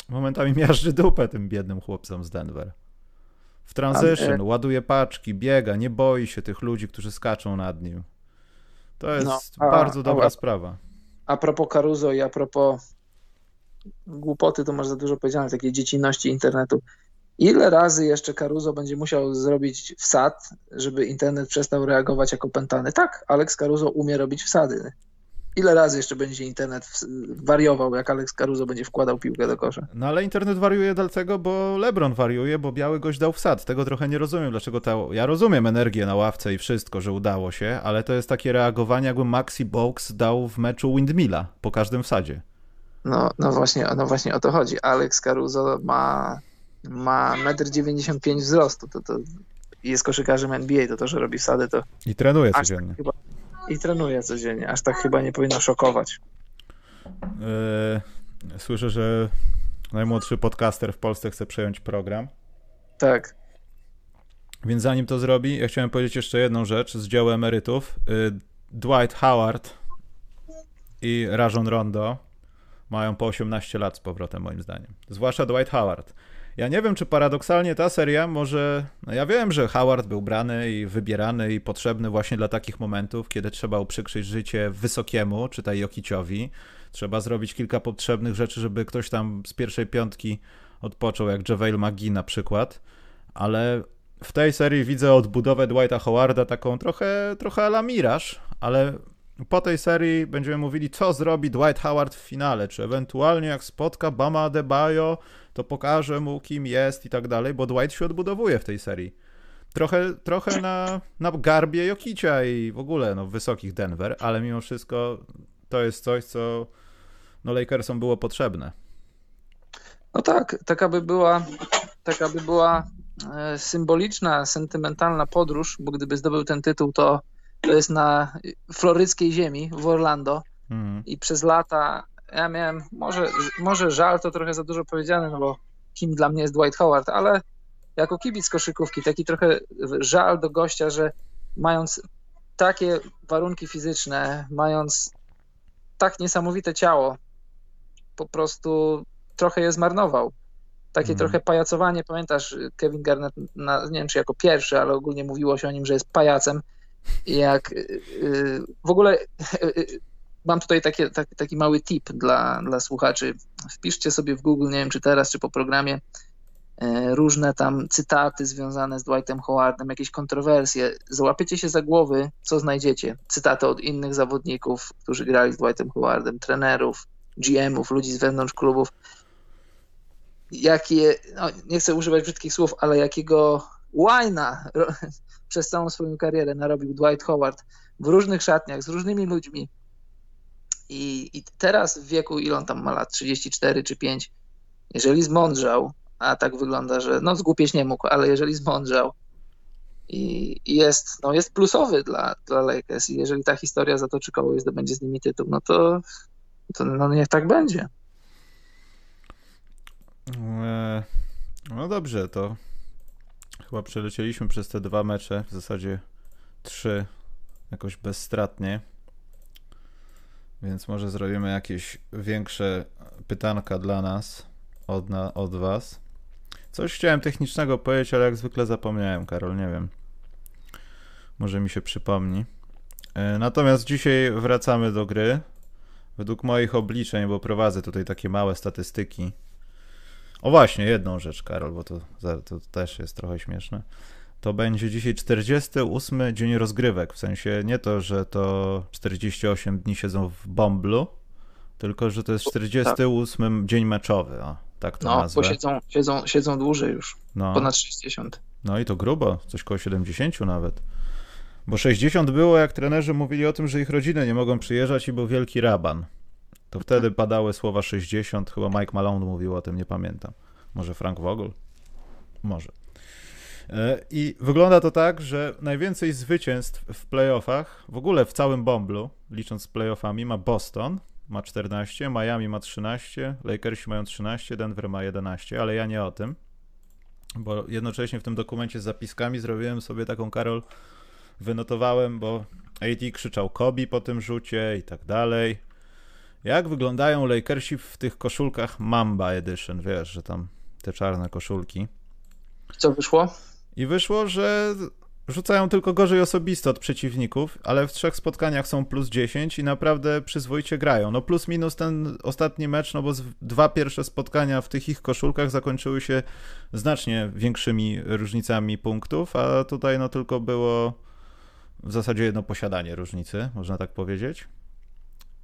momentami miażdży dupę tym biednym chłopcom z Denver. W transition, ładuje paczki, biega, nie boi się tych ludzi, którzy skaczą nad nim. To jest no, a, bardzo dobra a, sprawa. A propos Caruso i a propos głupoty, to może za dużo powiedziane, takiej dziecinności internetu. Ile razy jeszcze Caruso będzie musiał zrobić wsad, żeby internet przestał reagować jako pętany? Tak, Alex Caruso umie robić wsady. Ile razy jeszcze będzie internet wariował, jak Alex Caruso będzie wkładał piłkę do kosza? No ale internet wariuje dlatego, bo LeBron wariuje, bo biały gość dał wsad. Tego trochę nie rozumiem, dlaczego ta... Ja rozumiem energię na ławce i wszystko, że udało się, ale to jest takie reagowanie, jakby Maxi Box dał w meczu Windmilla po każdym wsadzie. No, no, właśnie, no właśnie o to chodzi. Alex Caruso ma, ma 1,95 m wzrostu. To, to jest koszykarzem NBA, to to, że robi wsady, to... I trenuje codziennie. Tak chyba, i trenuje codziennie. Aż tak chyba nie powinno szokować. Yy, słyszę, że najmłodszy podcaster w Polsce chce przejąć program. Tak. Więc zanim to zrobi, ja chciałem powiedzieć jeszcze jedną rzecz z dzieła emerytów. Yy, Dwight Howard i Rajon Rondo mają po 18 lat z powrotem, moim zdaniem. Zwłaszcza Dwight Howard. Ja nie wiem, czy paradoksalnie ta seria może. No ja wiem, że Howard był brany i wybierany i potrzebny właśnie dla takich momentów, kiedy trzeba uprzykrzyć życie wysokiemu, czytaj Jokiciowi. Trzeba zrobić kilka potrzebnych rzeczy, żeby ktoś tam z pierwszej piątki odpoczął, jak JaVale McGee na przykład. Ale w tej serii widzę odbudowę Dwighta Howarda taką trochę, trochę ala Miraż, ale po tej serii będziemy mówili, co zrobi Dwight Howard w finale, czy ewentualnie jak spotka Bama Adebayo, to pokaże mu, kim jest i tak dalej, bo Dwight się odbudowuje w tej serii. Trochę, trochę na, na garbie Jokicia i w ogóle no, wysokich Denver, ale mimo wszystko to jest coś, co no, Lakersom było potrzebne. No tak, taka by była, taka by była e, symboliczna, sentymentalna podróż, bo gdyby zdobył ten tytuł, to to jest na floryckiej ziemi w Orlando mhm. i przez lata ja miałem, może, może żal to trochę za dużo powiedziane, no bo kim dla mnie jest Dwight Howard, ale jako kibic koszykówki taki trochę żal do gościa, że mając takie warunki fizyczne, mając tak niesamowite ciało, po prostu trochę je zmarnował. Takie mm. trochę pajacowanie, pamiętasz, Kevin Garnett, na, nie wiem czy jako pierwszy, ale ogólnie mówiło się o nim, że jest pajacem. Jak y, y, w ogóle y, mam tutaj takie, taki, taki mały tip dla, dla słuchaczy. Wpiszcie sobie w Google, nie wiem czy teraz, czy po programie, różne tam cytaty związane z Dwightem Howardem, jakieś kontrowersje. Załapiecie się za głowy, co znajdziecie. Cytaty od innych zawodników, którzy grali z Dwightem Howardem, trenerów, GM-ów, ludzi z wewnątrz klubów. Jakie, no, nie chcę używać brzydkich słów, ale jakiego łajna przez całą swoją karierę narobił Dwight Howard w różnych szatniach, z różnymi ludźmi, i, I teraz w wieku, ile on tam ma lat, 34 czy 5, jeżeli zmądrzał, a tak wygląda, że no zgłupieć nie mógł, ale jeżeli zmądrzał i, i jest, no jest plusowy dla, dla Lakers i jeżeli ta historia zatoczy koło i zdobędzie z nimi tytuł, no to, to no niech tak będzie. E, no dobrze, to chyba przelecieliśmy przez te dwa mecze, w zasadzie trzy, jakoś bezstratnie. Więc może zrobimy jakieś większe pytanka dla nas, od, na, od was. Coś chciałem technicznego powiedzieć, ale jak zwykle zapomniałem, Karol, nie wiem. Może mi się przypomni. E, natomiast dzisiaj wracamy do gry. Według moich obliczeń, bo prowadzę tutaj takie małe statystyki. O właśnie, jedną rzecz, Karol, bo to, to też jest trochę śmieszne. to będzie dzisiaj 48 dzień rozgrywek. W sensie nie to, że to 48 dni siedzą w bomblu, tylko że to jest 48 tak. dzień meczowy. O, tak to no, nazwę. bo siedzą, siedzą, siedzą dłużej już. No. Ponad 60. No i to grubo, coś koło 70 nawet. Bo 60 było, jak trenerzy mówili o tym, że ich rodziny nie mogą przyjeżdżać i był wielki raban. To wtedy padały słowa 60, chyba Mike Malone mówił o tym, nie pamiętam. Może Frank Vogel? Może. E, I wygląda to tak, że najwięcej zwycięstw w playoffach, w ogóle w całym Bomblu, licząc z playoffami, ma Boston, ma 14, Miami ma 13, Lakersi mają 13, Denver ma 11, ale ja nie o tym, bo jednocześnie w tym dokumencie z zapiskami zrobiłem sobie taką, Karol, wynotowałem, bo AD krzyczał Kobe po tym rzucie i tak dalej. Jak wyglądają Lakersi w tych koszulkach Mamba Edition, wiesz, że tam te czarne koszulki. Co wyszło? I wyszło, że rzucają tylko gorzej osobisto od przeciwników, ale w trzech spotkaniach są plus 10 i naprawdę przyzwoicie grają. No plus minus ten ostatni mecz, no bo dwa pierwsze spotkania w tych ich koszulkach zakończyły się znacznie większymi różnicami punktów, a tutaj no tylko było w zasadzie jedno posiadanie różnicy, można tak powiedzieć.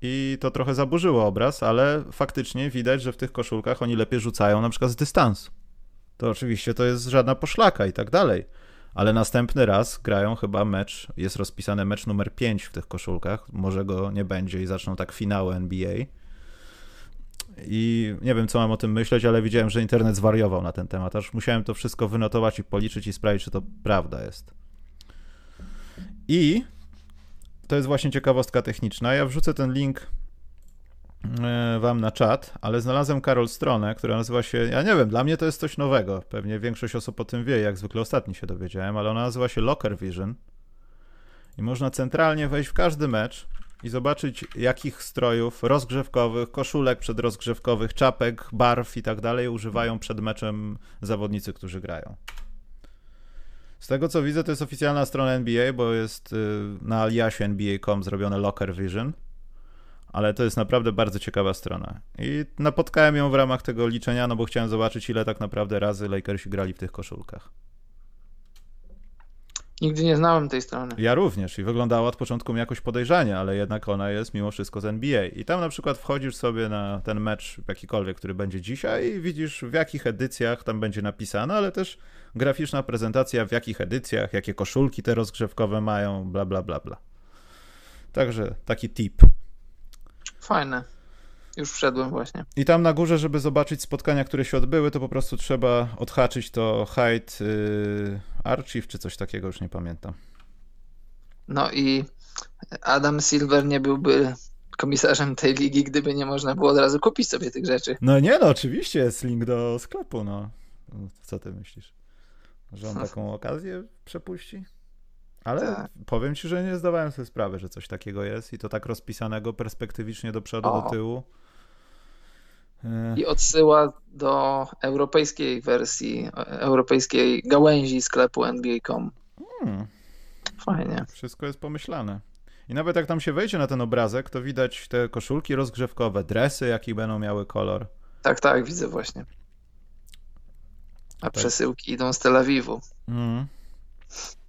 I to trochę zaburzyło obraz, ale faktycznie widać, że w tych koszulkach oni lepiej rzucają na przykład z dystansu. To oczywiście to jest żadna poszlaka i tak dalej. Ale następny raz grają chyba mecz, jest rozpisany mecz numer 5 w tych koszulkach. Może go nie będzie i zaczną tak finały NBA. I nie wiem, co mam o tym myśleć, ale widziałem, że internet zwariował na ten temat. Aż musiałem to wszystko wynotować i policzyć i sprawdzić, czy to prawda jest. I to jest właśnie ciekawostka techniczna. Ja wrzucę ten link e, wam na czat, ale znalazłem Karol stronę, która nazywa się, ja nie wiem, dla mnie to jest coś nowego. Pewnie większość osób o tym wie, jak zwykle ostatni się dowiedziałem, ale ona nazywa się Locker Vision. I można centralnie wejść w każdy mecz i zobaczyć, jakich strojów rozgrzewkowych, koszulek przedrozgrzewkowych, czapek, barw i tak dalej używają przed meczem zawodnicy, którzy grają. Z tego co widzę, to jest oficjalna strona NBA, bo jest y, na aliasie NBA.com zrobione Locker Vision, ale to jest naprawdę bardzo ciekawa strona. I napotkałem ją w ramach tego liczenia, no bo chciałem zobaczyć, ile tak naprawdę razy Lakersi grali w tych koszulkach. Nigdy nie znałem tej strony. Ja również i wyglądała od początku jakoś podejrzanie, ale jednak ona jest mimo wszystko z NBA. I tam na przykład wchodzisz sobie na ten mecz jakikolwiek, który będzie dzisiaj i widzisz w jakich edycjach tam będzie napisane, ale też graficzna prezentacja w jakich edycjach, jakie koszulki te rozgrzewkowe mają, bla bla bla bla. Także taki tip. Fajne. Już wszedłem właśnie. I tam na górze, żeby zobaczyć spotkania, które się odbyły, to po prostu trzeba odhaczyć to hide yy, Archive czy coś takiego, już nie pamiętam. No i Adam Silver nie byłby komisarzem tej ligi, gdyby nie można było od razu kupić sobie tych rzeczy. No nie, no oczywiście jest link do sklepu, no. Co ty myślisz? Że on taką okazję przepuści? Ale tak. powiem ci, że nie zdawałem sobie sprawy, że coś takiego jest i to tak rozpisanego perspektywicznie do przodu, o. do tyłu. E. I odsyła do europejskiej wersji, europejskiej gałęzi sklepu NBA.com. Hmm. Fajnie. Wszystko jest pomyślane. I nawet jak tam się wejdzie na ten obrazek, to widać te koszulki rozgrzewkowe, dresy, jaki będą miały kolor. Tak, tak, widzę właśnie. A tak. przesyłki idą z Tel Awiwu. Mm.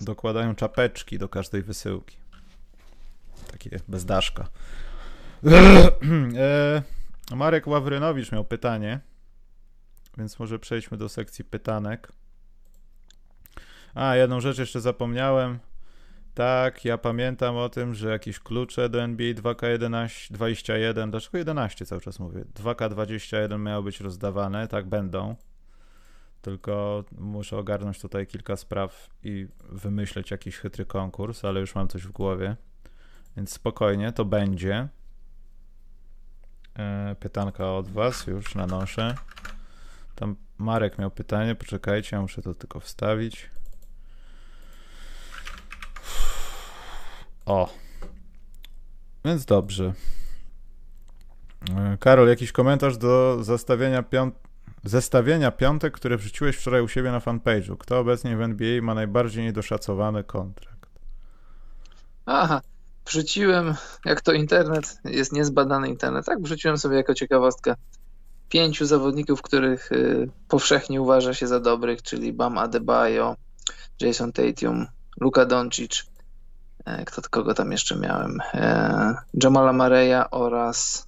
Dokładają czapeczki do każdej wysyłki. Takie bez daszka. e, Marek Ławrynowicz miał pytanie, więc może przejdźmy do sekcji pytanek. A, jedną rzecz jeszcze zapomniałem. Tak, ja pamiętam o tym, że jakieś klucze do NBA 2K11, 21, dlaczego 11 cały czas mówię? 2K21 miały być rozdawane, tak będą. Tylko muszę ogarnąć tutaj kilka spraw i wymyśleć jakiś chytry konkurs, ale już mam coś w głowie. Więc spokojnie, to będzie. E, pytanka od Was, już nanoszę. Tam Marek miał pytanie, poczekajcie, ja muszę to tylko wstawić. O. Więc dobrze. E, Karol, jakiś komentarz do zastawienia piąt zestawienia piątek, które wrzuciłeś wczoraj u siebie na fanpage'u. Kto obecnie w NBA ma najbardziej niedoszacowany kontrakt? Aha, wrzuciłem, jak to internet, jest niezbadany internet, tak wrzuciłem sobie jako ciekawostkę pięciu zawodników, których y, powszechnie uważa się za dobrych, czyli Bam Adebayo, Jason Tatum, Luka Doncic, e, kto, kogo tam jeszcze miałem, e, Jamala Mareya oraz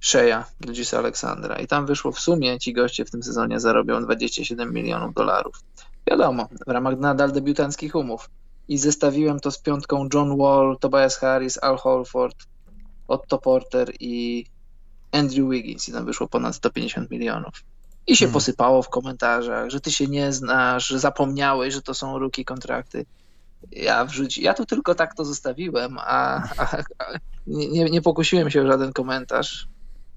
Sheja Gilgisa Aleksandra. I tam wyszło w sumie, ci goście w tym sezonie zarobią 27 milionów dolarów. Wiadomo, w ramach nadal debiutanckich umów. I zestawiłem to z piątką John Wall, Tobias Harris, Al Holford, Otto Porter i Andrew Wiggins. I tam wyszło ponad 150 milionów. I się hmm. posypało w komentarzach, że ty się nie znasz, że zapomniałeś, że to są ruki kontrakty. Ja wrzuci, ja tu tylko tak to zostawiłem, a, a, a nie, nie pokusiłem się o żaden komentarz,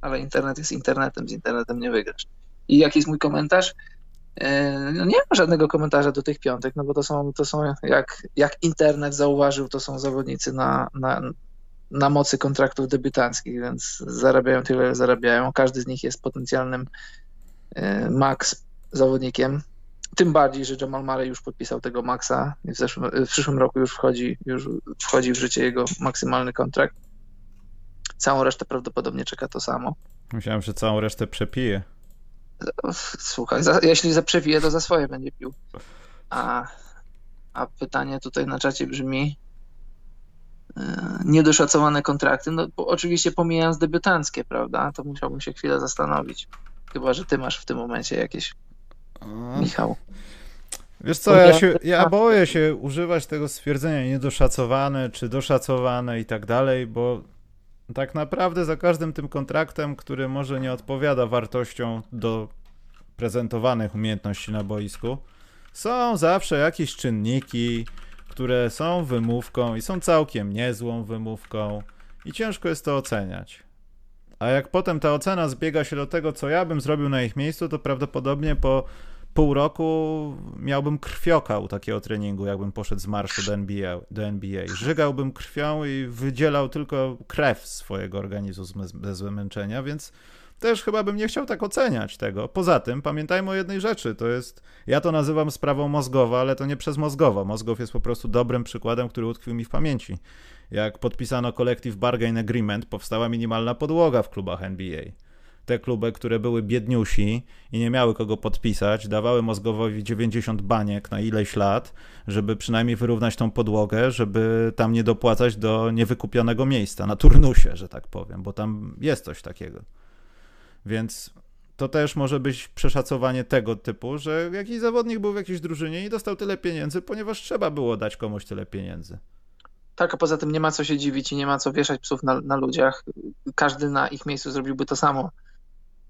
ale internet jest internetem, z internetem nie wygrasz. I jaki jest mój komentarz? E, no nie ma żadnego komentarza do tych piątek, no bo to są, to są jak, jak internet zauważył, to są zawodnicy na, na, na mocy kontraktów debiutanckich, więc zarabiają tyle, zarabiają. Każdy z nich jest potencjalnym e, max zawodnikiem. Tym bardziej, że Jamal Murray już podpisał tego maxa w, zeszłym, w przyszłym roku już wchodzi, już wchodzi w życie jego maksymalny kontrakt. Całą resztę prawdopodobnie czeka to samo. Myślałem, że całą resztę przepije. Słuchaj, za, jeśli zaprzewije, to za swoje będzie pił. A, a pytanie tutaj na czacie brzmi e, niedoszacowane kontrakty, no oczywiście pomijając debiutanckie, prawda, to musiałbym się chwilę zastanowić. Chyba, że ty masz w tym momencie jakieś, Michał. Wiesz co, ja, się, ja boję się używać tego stwierdzenia niedoszacowane, czy doszacowane i tak dalej, bo tak naprawdę za każdym tym kontraktem, który może nie odpowiada wartością do prezentowanych umiejętności na boisku, są zawsze jakieś czynniki, które są wymówką i są całkiem niezłą wymówką i ciężko jest to oceniać. A jak potem ta ocena zbiega się do tego, co ja bym zrobił na ich miejscu, to prawdopodobnie po pół roku miałbym krwioka u takiego treningu, jakbym poszedł z marszu do NBA, do NBA. Żygałbym krwią i wydzielał tylko krew swojego organizmu bez zmęczenia, więc też chyba bym nie chciał tak oceniać tego. Poza tym pamiętajmy o jednej rzeczy, to jest, ja to nazywam sprawą mózgowa, ale to nie przez mózgowa. Mózgow jest po prostu dobrym przykładem, który utkwił mi w pamięci. Jak podpisano Collective Bargain Agreement, powstała minimalna podłoga w klubach NBA te kluby, które były biedniusi i nie miały kogo podpisać, dawały Mózgowowi 90 baniek na ileś lat, żeby przynajmniej wyrównać tą podłogę, żeby tam nie dopłacać do niewykupionego miejsca, na turnusie, że tak powiem, bo tam jest coś takiego. Więc to też może być przeszacowanie tego typu, że jakiś zawodnik był w jakiejś drużynie i dostał tyle pieniędzy, ponieważ trzeba było dać komuś tyle pieniędzy. Tak, a poza tym nie ma co się dziwić i nie ma co wieszać psów na, na ludziach. Każdy na ich miejscu zrobiłby to samo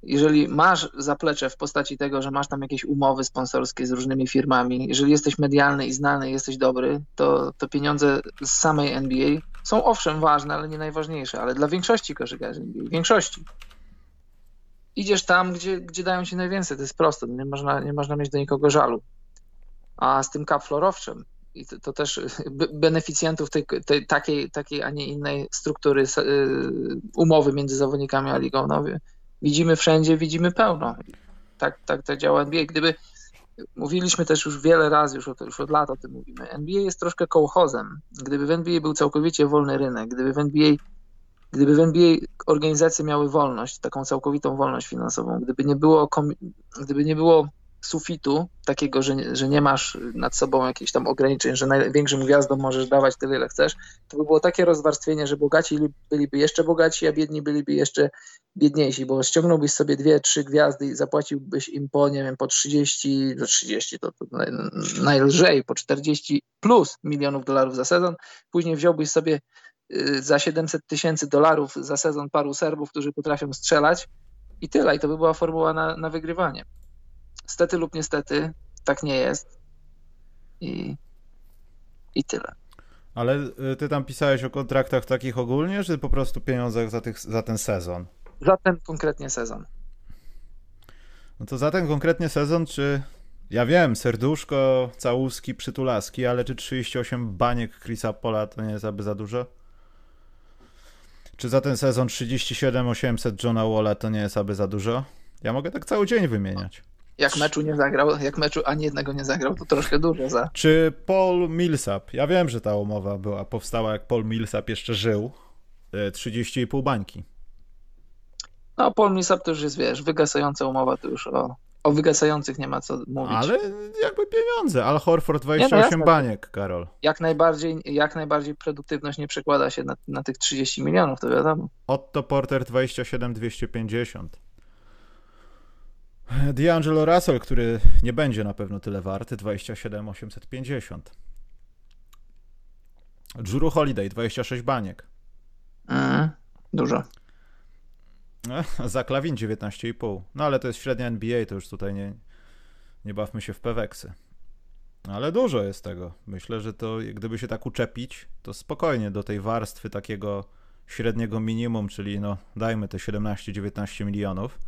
jeżeli masz zaplecze w postaci tego, że masz tam jakieś umowy sponsorskie z różnymi firmami, jeżeli jesteś medialny i znany, jesteś dobry, to, to pieniądze z samej NBA są owszem ważne, ale nie najważniejsze, ale dla większości koszykarzy NBA, większości. Idziesz tam, gdzie, gdzie dają ci najwięcej, to jest proste, nie można, nie można mieć do nikogo żalu. A z tym kapflorowczem, i to, to, też beneficjentów tej, tej, takiej, takiej, a nie innej struktury y, umowy między zawodnikami a ligą, no, widzimy wszędzie, widzimy pełno. Tak, tak, tak działa NBA. Gdyby mówiliśmy też już wiele razy, już od, już od lat o tym mówimy, NBA jest troszkę kołchozem. Gdyby w NBA był całkowicie wolny rynek, gdyby w NBA Gdyby w NBA organizacje miały wolność, taką całkowitą wolność finansową, gdyby nie było, gdyby nie było sufitu, takiego, że, że nie masz nad sobą jakichś tam ograniczeń, że największym gwiazdom możesz dawać tyle, ile chcesz, to by było takie rozwarstwienie, że bogaci byliby jeszcze bogaci, a biedni byliby jeszcze biedniejsi, bo ściągnąłbyś sobie dwie, trzy gwiazdy i zapłaciłbyś im po, nie wiem, po 30, no 30 to, to najlżej, po 40 plus milionów dolarów za sezon, później wziąłbyś sobie y, za 700 tysięcy dolarów za sezon paru Serbów, którzy potrafią strzelać i tyle, i to by była formuła na, na wygrywanie. Stety lub niestety, tak nie jest. I, i tyle. Ale y, ty tam pisałeś o kontraktach takich ogólnie, czy po prostu pieniądzach za, tych, za ten sezon? Za ten konkretnie sezon. No to za ten konkretnie sezon, czy ja wiem, serduszko, całuski, przytulaski, ale czy 38 baniek Chrisa Pola to nie jest aby za dużo? Czy za ten sezon 37 800 Johna Walla to nie jest aby za dużo? Ja mogę tak cały dzień wymieniać jak meczu nie zagrał, jak meczu ani jednego nie zagrał, to troszkę dużo za. Czy Paul Millsap, ja wiem, że ta umowa była, powstała jak Paul Millsap jeszcze żył, 30,5 e, bańki. No, Paul Millsap to już jest, wiesz, wygasająca umowa, to już o, o wygasających nie ma co mówić. Ale jakby pieniądze. Al Horford 28 no baniek, Karol. Jak najbardziej, jak najbardziej produktywność nie przekłada się na, na tych 30 milionów, to wiadomo. Otto Porter 27 250. D'Angelo Russell, który nie będzie na pewno tyle warty, 27 850. Juru Holiday 26 baniek. Mm, dużo. Za klawin 19,5. No ale to jest średnia NBA, to już tutaj nie, nie bawmy się w peweksy. Ale dużo jest tego. Myślę, że to gdyby się tak uczepić, to spokojnie do tej warstwy takiego średniego minimum, czyli no dajmy te 17-19 milionów,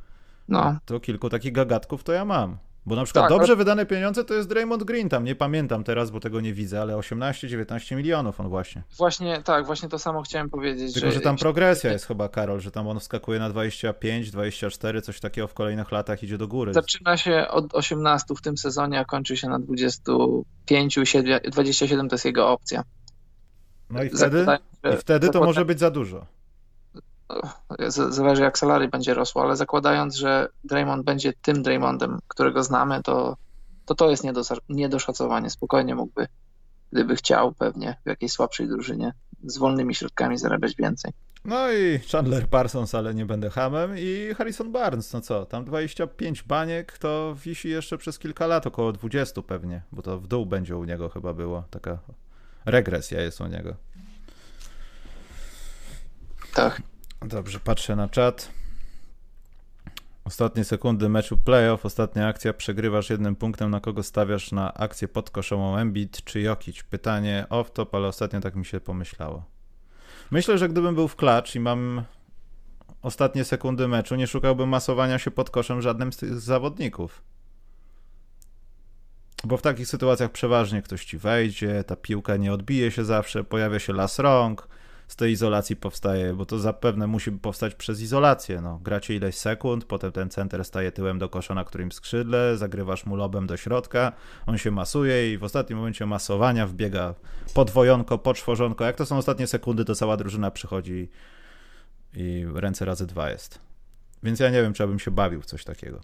no. to kilku takich gagatków to ja mam. Bo na przykład tak, dobrze ale... wydane pieniądze to jest Draymond Green tam, nie pamiętam teraz, bo tego nie widzę, ale 18-19 milionów on właśnie. Właśnie, tak, właśnie to samo chciałem powiedzieć. Tylko, że, że tam progresja jest chyba, Karol, że tam on wskakuje na 25, 24, coś takiego w kolejnych latach idzie do góry. Zaczyna się od 18 w tym sezonie, a kończy się na 25, 27 to jest jego opcja. No i wtedy, i wtedy to może być za dużo zależy jak salary będzie rosło, ale zakładając, że Draymond będzie tym Draymondem, którego znamy, to to, to jest niedoszacowanie. Spokojnie mógłby, gdyby chciał pewnie w jakiejś słabszej drużynie z wolnymi środkami zarabiać więcej. No i Chandler Parsons, ale nie będę hamem i Harrison Barnes, no co, tam 25 baniek to wisi jeszcze przez kilka lat, około 20 pewnie, bo to w dół będzie u niego chyba było, taka regresja jest u niego. Tak. Dobrze, patrzę na czat. Ostatnie sekundy meczu playoff, ostatnia akcja, przegrywasz jednym punktem, na kogo stawiasz na akcję podkoszową Embiid czy Jokic? Pytanie off-top, ale ostatnio tak mi się pomyślało. Myślę, że gdybym był w klacz i mam ostatnie sekundy meczu, nie szukałbym masowania się pod koszem żadnym z tych zawodników. Bo w takich sytuacjach przeważnie ktoś ci wejdzie, ta piłka nie odbije się zawsze, pojawia się las rąk, z tej izolacji powstaje, bo to zapewne musi powstać przez izolację. No, gracie ileś sekund, potem ten center staje tyłem do kosza na którym skrzydle, zagrywasz mu lobem do środka, on się masuje i w ostatnim momencie masowania wbiega podwojonko, poczworzonko. Jak to są ostatnie sekundy, to cała drużyna przychodzi i ręce razy dwa jest. Więc ja nie wiem, czy ja bym się bawił w coś takiego.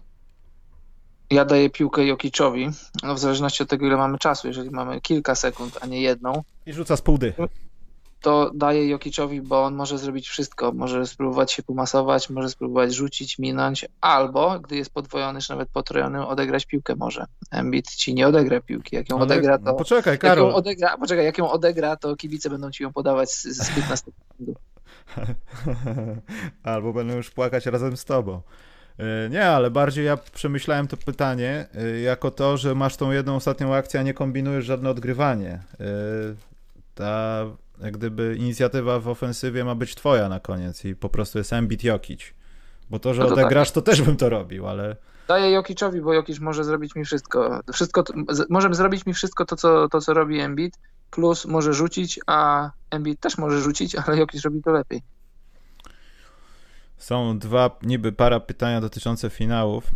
Ja daję piłkę Jokiczowi, no w zależności od tego, ile mamy czasu. Jeżeli mamy kilka sekund, a nie jedną. I rzuca z pół dychy to daje Jokiczowi, bo on może zrobić wszystko. Może spróbować się pomasować, może spróbować rzucić, minąć, albo gdy jest podwojony, czy nawet potrojony, odegrać piłkę może. Embiid ci nie odegra piłki. Jak ją Ale, odegra, to... No poczekaj, Karol. Jak ją odegra, poczekaj, jak ją odegra, to kibice będą ci ją podawać z, z 15 sekund. albo będą już płakać razem z tobą. E, nie, ale bardziej ja przemyślałem to pytanie e, jako to, że masz tą jedną ostatnią akcję, a nie kombinujesz żadne odgrywanie. E, ta gdyby inicjatywa w ofensywie ma być twoja na koniec i po prostu jest Embiid Jokic. Bo to, że no to odegrasz, tak. to też bym to robił, ale... Daję Jokiczowi, bo Jokic może zrobić mi wszystko. Wszystko, może zrobić mi wszystko to, co, to, co robi Embiid, plus może rzucić, a Embiid też może rzucić, ale Jokic robi to lepiej. Są dwa, niby para pytania dotyczące finałów.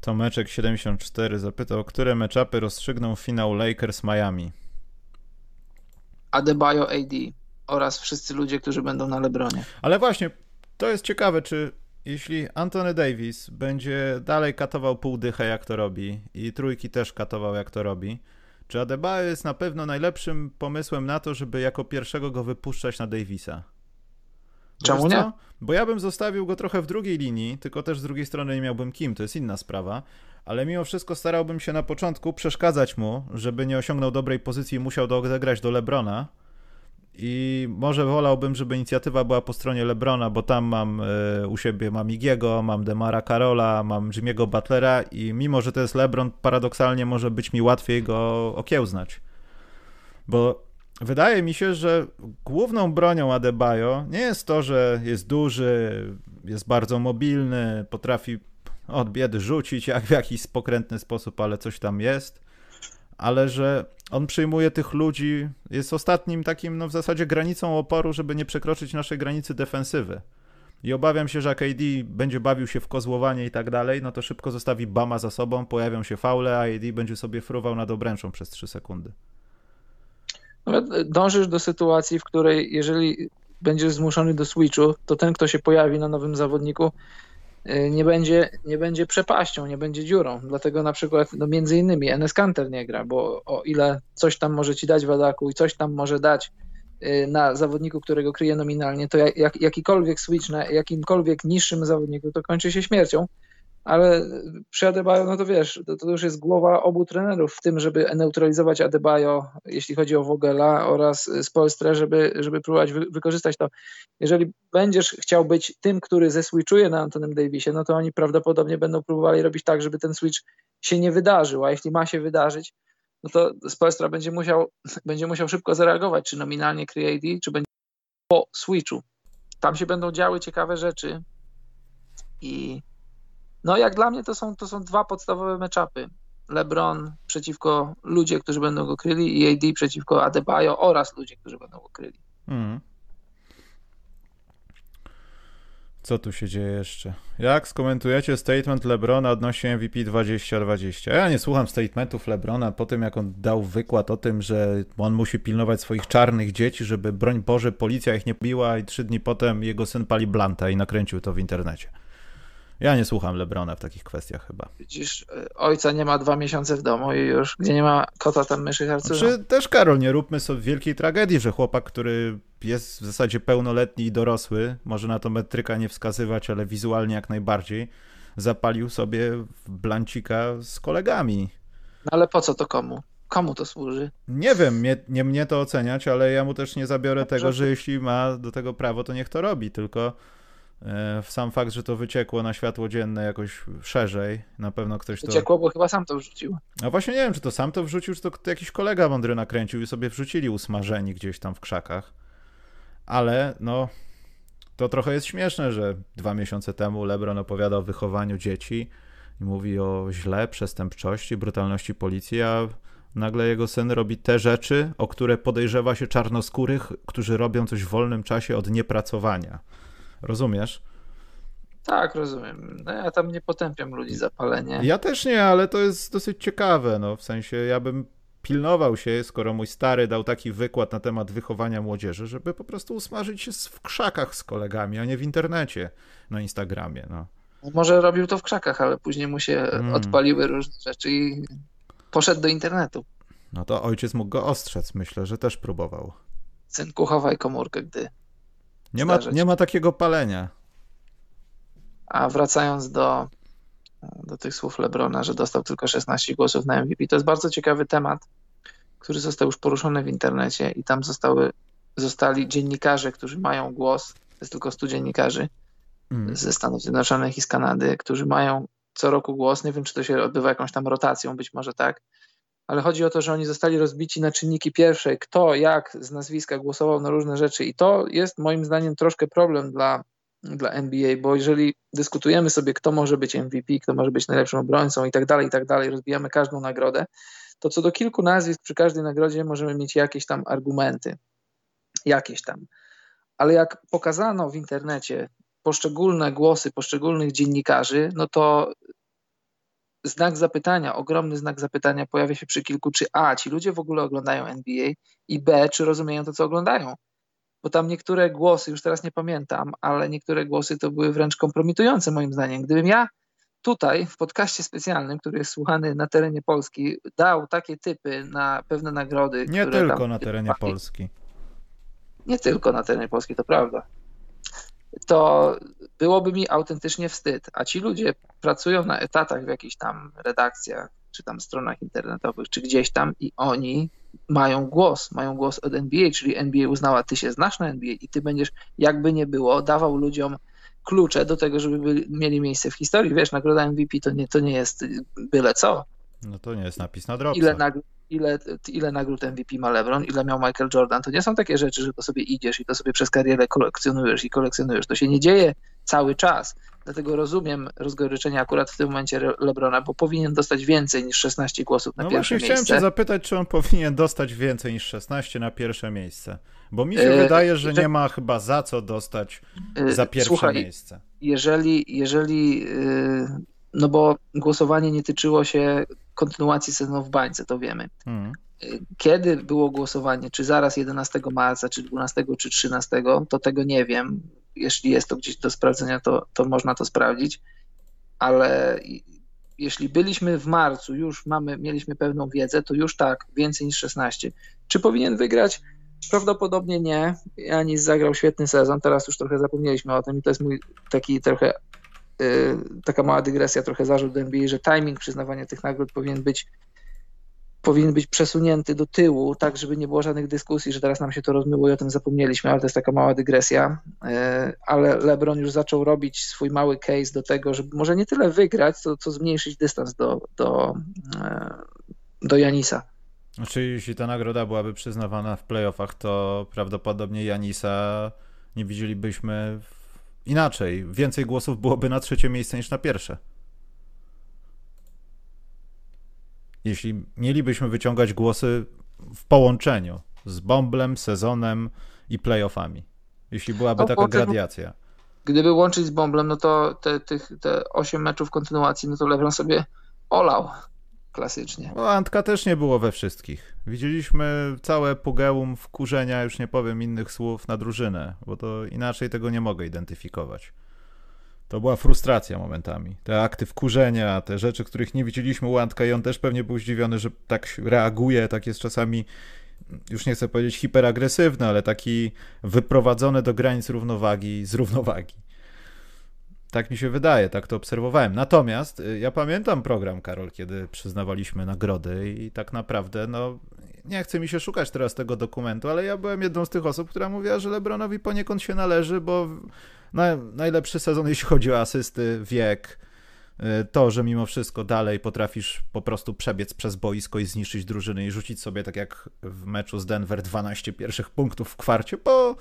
Tomeczek 74 zapytał, które meczapy rozstrzygną finał Lakers Miami? Adebayo AD oraz wszyscy ludzie, którzy będą na Lebronie. Ale właśnie, to jest ciekawe, czy jeśli Anthony Davis będzie dalej katował pół dychę, jak to robi, i trójki też katował, jak to robi, czy Adebayo jest na pewno najlepszym pomysłem na to, żeby jako pierwszego go wypuszczać na Davisa? Czemu nie? Bo ja bym zostawił go trochę w drugiej linii, tylko też z drugiej strony nie miałbym kim, to jest inna sprawa. Ale mimo wszystko starałbym się na początku przeszkadzać mu, żeby nie osiągnął dobrej pozycji i musiał odegrać do Lebrona. I może wolałbym, żeby inicjatywa była po stronie Lebrona, bo tam mam y, u siebie mam Igiego, mam Demara Karola, mam Jimmy'ego Butlera i mimo, że to jest Lebron, paradoksalnie może być mi łatwiej go okiełznać. Bo wydaje mi się, że główną bronią Adebayo nie jest to, że jest duży, jest bardzo mobilny, potrafi od biedy rzucić jak w jakiś pokrętny sposób, ale coś tam jest, ale że on przyjmuje tych ludzi, jest ostatnim takim, no w zasadzie granicą oporu, żeby nie przekroczyć naszej granicy defensywy. I obawiam się, że jak AD będzie bawił się w kozłowanie i tak dalej, no to szybko zostawi Bama za sobą, pojawią się faule, a AD będzie sobie fruwał nad obręczą przez 3 sekundy. Dążysz do sytuacji, w której jeżeli będziesz zmuszony do switchu, to ten, kto się pojawi na nowym zawodniku, nie będzie, nie będzie przepaścią, nie będzie dziurą. Dlatego na przykład no między innymi Enes Kanter nie gra, bo o ile coś tam może ci dać w ataku i coś tam może dać y, na zawodniku, którego kryje nominalnie, to jak, jakikolwiek switch na jakimkolwiek niższym zawodniku to kończy się śmiercią ale przy Adebayo, no to wiesz, to, to, już jest głowa obu trenerów w tym, żeby neutralizować Adebayo, jeśli chodzi o Vogela oraz Spolstre, żeby, żeby próbować wy, wykorzystać to. Jeżeli będziesz chciał być tym, który zeswitchuje na Antonym Davisie, no to oni prawdopodobnie będą próbowali robić tak, żeby ten switch się nie wydarzył, a jeśli ma się wydarzyć, no to Spolstra będzie musiał, będzie musiał szybko zareagować, czy nominalnie create, czy będzie po switchu. Tam się będą działy ciekawe rzeczy i no jak dla mnie to są, to są dwa podstawowe meczapy. LeBron przeciwko ludzie, którzy będą go kryli i AD przeciwko Adebayo oraz ludzie, którzy będą go kryli. Hmm. Co tu się dzieje jeszcze? Jak skomentujecie statement Lebrona odnośnie MVP 2020? Ja nie słucham statementów Lebrona po tym, jak on dał wykład o tym, że on musi pilnować swoich czarnych dzieci, żeby broń Boże policja ich nie biła i trzy dni potem jego syn pali blanta i nakręcił to w internecie. Ja nie słucham Lebrona w takich kwestiach chyba. Widzisz, y, ojca nie ma dwa miesiące w domu i już gdzie nie ma kota, tam myszy harcują. Znaczy, też Karol, nie róbmy sobie wielkiej tragedii, że chłopak, który jest w zasadzie pełnoletni i dorosły, może na to metryka nie wskazywać, ale wizualnie jak najbardziej, zapalił sobie blancika z kolegami. No ale po co to komu? Komu to służy? Nie wiem, mnie, nie mnie to oceniać, ale ja mu też nie zabiorę no, tego, że jeśli ma do tego prawo, to niech to robi, tylko E, sam fakt, że to wyciekło na światło dzienne jakoś szerzej, na pewno ktoś to... Wyciekło, bo chyba sam to wrzucił. A właśnie nie wiem, czy to sam to wrzucił, czy to jakiś kolega mądry nakręcił i sobie wrzucili usmażeni gdzieś tam w krzakach. Ale no, to trochę jest śmieszne, że dwa miesiące temu LeBron opowiada o wychowaniu dzieci i mówi o źle, przestępczości, brutalności policji, a nagle jego syn robi te rzeczy, o które podejrzewa się czarnoskórych, którzy robią coś w wolnym czasie od niepracowania. Rozumiesz? Tak, rozumiem. No ja tam nie potępiam ludzi za palenie. Ja też nie, ale to jest dosyć ciekawe, no w sensie ja bym pilnował się, skoro mój stary dał taki wykład na temat wychowania młodzieży, żeby po prostu usmażyć się w krzakach z kolegami, a nie w internecie, na Instagramie, no. Może robił to w krzakach, ale później mu się mm. odpaliły różne rzeczy i poszedł do internetu. No to ojciec mógł go ostrzec, myślę, że też próbował. Synku, chowaj komórkę, gdy nie ma, nie ma takiego palenia. A wracając do, do tych słów Lebrona, że dostał tylko 16 głosów na MVP, to jest bardzo ciekawy temat, który został już poruszony w internecie i tam zostały, zostali dziennikarze, którzy mają głos, to jest tylko 100 dziennikarzy mm. ze Stanów Zjednoczonych i z Kanady, którzy mają co roku głos. Nie wiem, czy to się odbywa jakąś tam rotacją, być może tak, ale chodzi o to, że oni zostali rozbici na czynniki pierwsze, kto jak z nazwiska głosował na różne rzeczy. I to jest moim zdaniem troszkę problem dla, dla NBA, bo jeżeli dyskutujemy sobie, kto może być MVP, kto może być najlepszym obrońcą i tak dalej, i tak dalej, rozbijamy każdą nagrodę, to co do kilku nazwisk przy każdej nagrodzie możemy mieć jakieś tam argumenty, jakieś tam. Ale jak pokazano w internecie poszczególne głosy poszczególnych dziennikarzy, no to znak zapytania, ogromny znak zapytania pojawia się przy kilku, czy A, ci ludzie w ogóle oglądają NBA i B, czy rozumieją to, co oglądają. Bo tam niektóre głosy, już teraz nie pamiętam, ale niektóre głosy to były wręcz kompromitujące moim zdaniem. Gdybym ja tutaj w podcaście specjalnym, który jest słuchany na terenie Polski, dał takie typy na pewne nagrody. Nie tylko na terenie Polski. Nie tylko na terenie Polski, to prawda to byłoby mi autentycznie wstyd. A ci ludzie pracują na etatach w jakichś tam redakcjach, czy tam stronach internetowych, czy gdzieś tam i oni mają głos, mają głos od NBA, czyli NBA uznała, ty się znasz na NBA i ty będziesz, jakby nie było, dawał ludziom klucze do tego, żeby byli, mieli miejsce w historii. Wiesz, nagroda MVP to nie, to nie jest byle co. No to nie jest napis na drobce. Ile, nagród, ile, ile nagród MVP ma LeBron, ile miał Michael Jordan. To nie są takie rzeczy, że to sobie idziesz i to sobie przez karierę kolekcjonujesz i kolekcjonujesz. To się nie dzieje cały czas. Dlatego rozumiem rozgoryczenie akurat w tym momencie Lebrona, bo powinien dostać więcej niż 16 głosów na no pierwsze właśnie, miejsce. Chciałem cię zapytać, czy on powinien dostać więcej niż 16 na pierwsze miejsce. Bo mi się yy, wydaje, że nie ma chyba za co dostać yy, za pierwsze słuchaj, miejsce. Jeżeli, jeżeli yy, no bo głosowanie nie tyczyło się kontynuacji sezonu w bańce, to wiemy. Hmm. Kiedy było głosowanie, czy zaraz 11 marca, czy 12, czy 13, to tego nie wiem. Jeśli jest to gdzieś do sprawdzenia, to, to można to sprawdzić. ale jeśli byliśmy w marcu, już mamy, mieliśmy pewną wiedzę, to już tak, więcej niż 16. Czy powinien wygrać? Prawdopodobnie nie. Janis zagrał świetny sezon, teraz już trochę zapomnieliśmy o tym i to jest mój taki trochę taka mała dygresja, trochę zarzut do NBA, że timing przyznawania tych nagród powinien być powinien być przesunięty do tyłu, tak żeby nie było żadnych dyskusji, że teraz nam się to rozmyło i o tym zapomnieliśmy, ale to jest taka mała dygresja. E, ale LeBron już zaczął robić swój mały case do tego, żeby może nie tyle wygrać, co, co zmniejszyć dystans do, do, e, do Janisa. Znaczy, jeśli ta nagroda byłaby przyznawana w playoffach, to prawdopodobnie Janisa nie widzielibyśmy inaczej. Więcej głosów byłoby na trzecie miejsce niż na pierwsze. jeśli mielibyśmy wyciągać głosy w połączeniu z Bomblem, sezonem i playoffami. Jeśli byłaby no, taka gradiacja. Gdyby łączyć z Bomblem, no to te, tych, te 8 meczów kontynuacji, no to LeBron sobie olał klasycznie. No, Antka też nie było we wszystkich. Widzieliśmy całe pugeum wkurzenia, już nie powiem innych słów, na drużynę, bo to inaczej tego nie mogę identyfikować. To była frustracja momentami. Te akty wkurzenia, te rzeczy, których nie widzieliśmy u Antka i on też pewnie był zdziwiony, że tak reaguje, tak jest czasami, już nie chcę powiedzieć hiperagresywny, ale taki wyprowadzony do granic równowagi z równowagi. Tak mi się wydaje, tak to obserwowałem. Natomiast y, ja pamiętam program, Karol, kiedy przyznawaliśmy nagrody i tak naprawdę, no, nie chce mi się szukać teraz tego dokumentu, ale ja byłem jedną z tych osób, która mówiła, że Lebronowi poniekąd się należy, bo najlepszy sezon, jeśli chodzi o asysty, wiek, y, to, że mimo wszystko dalej potrafisz po prostu przebiec przez boisko i zniszczyć drużyny i rzucić sobie, tak jak w meczu z Denver, 12 pierwszych punktów w kwarcie, bo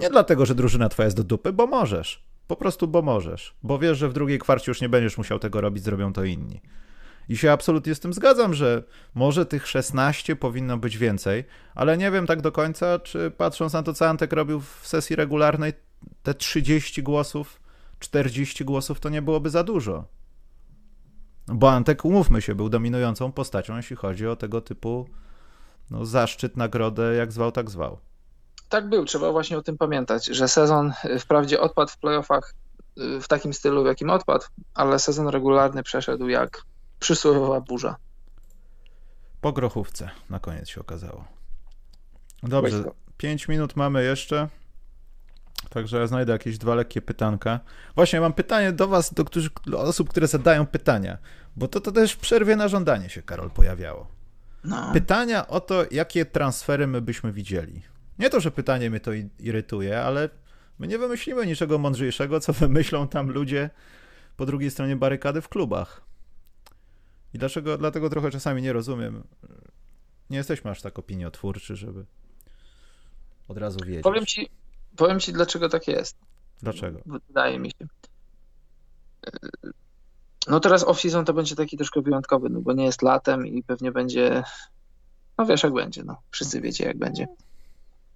nie dlatego, że drużyna twoja jest do dupy, bo możesz. Po prostu, bo możesz. Bo wiesz, że w drugiej kwarcie już nie będziesz musiał tego robić, zrobią to inni. I się absolutnie z tym zgadzam, że może tych 16 powinno być więcej, ale nie wiem tak do końca, czy patrząc na to, co Antek robił w sesji regularnej, te 30 głosów, 40 głosów to nie byłoby za dużo. Bo Antek, umówmy się, był dominującą postacią, jeśli chodzi o tego typu no, zaszczyt, nagrodę, jak zwał, tak zwał. Tak był, trzeba właśnie o tym pamiętać, że sezon wprawdzie odpadł w playoffach y, w takim stylu, w jakim odpadł, ale sezon regularny przeszedł jak przysłowiowa burza. Po grochówce na koniec się okazało. Dobrze, 5 minut mamy jeszcze. Także ja znajdę jakieś dwa lekkie pytanka. Właśnie mam pytanie do was, do, którzy, do osób, które zadają pytania, bo to, to też w przerwie na żądanie się, Karol, pojawiało. No. Pytania o to, jakie transfery my byśmy widzieli. Nie to, że pytanie mnie to irytuje, ale my nie wymyślimy niczego mądrzejszego, co wymyślą tam ludzie po drugiej stronie barykady w klubach. I dlaczego, dlatego trochę czasami nie rozumiem. Nie jesteśmy aż tak opiniotwórczy, żeby od razu wiedzieć. Powiem ci, Powiem ci, dlaczego tak jest. Dlaczego? Wydaje mi się. No teraz off-season to będzie taki troszkę wyjątkowy, no bo nie jest latem i pewnie będzie, no wiesz jak będzie, no wszyscy wiecie jak będzie.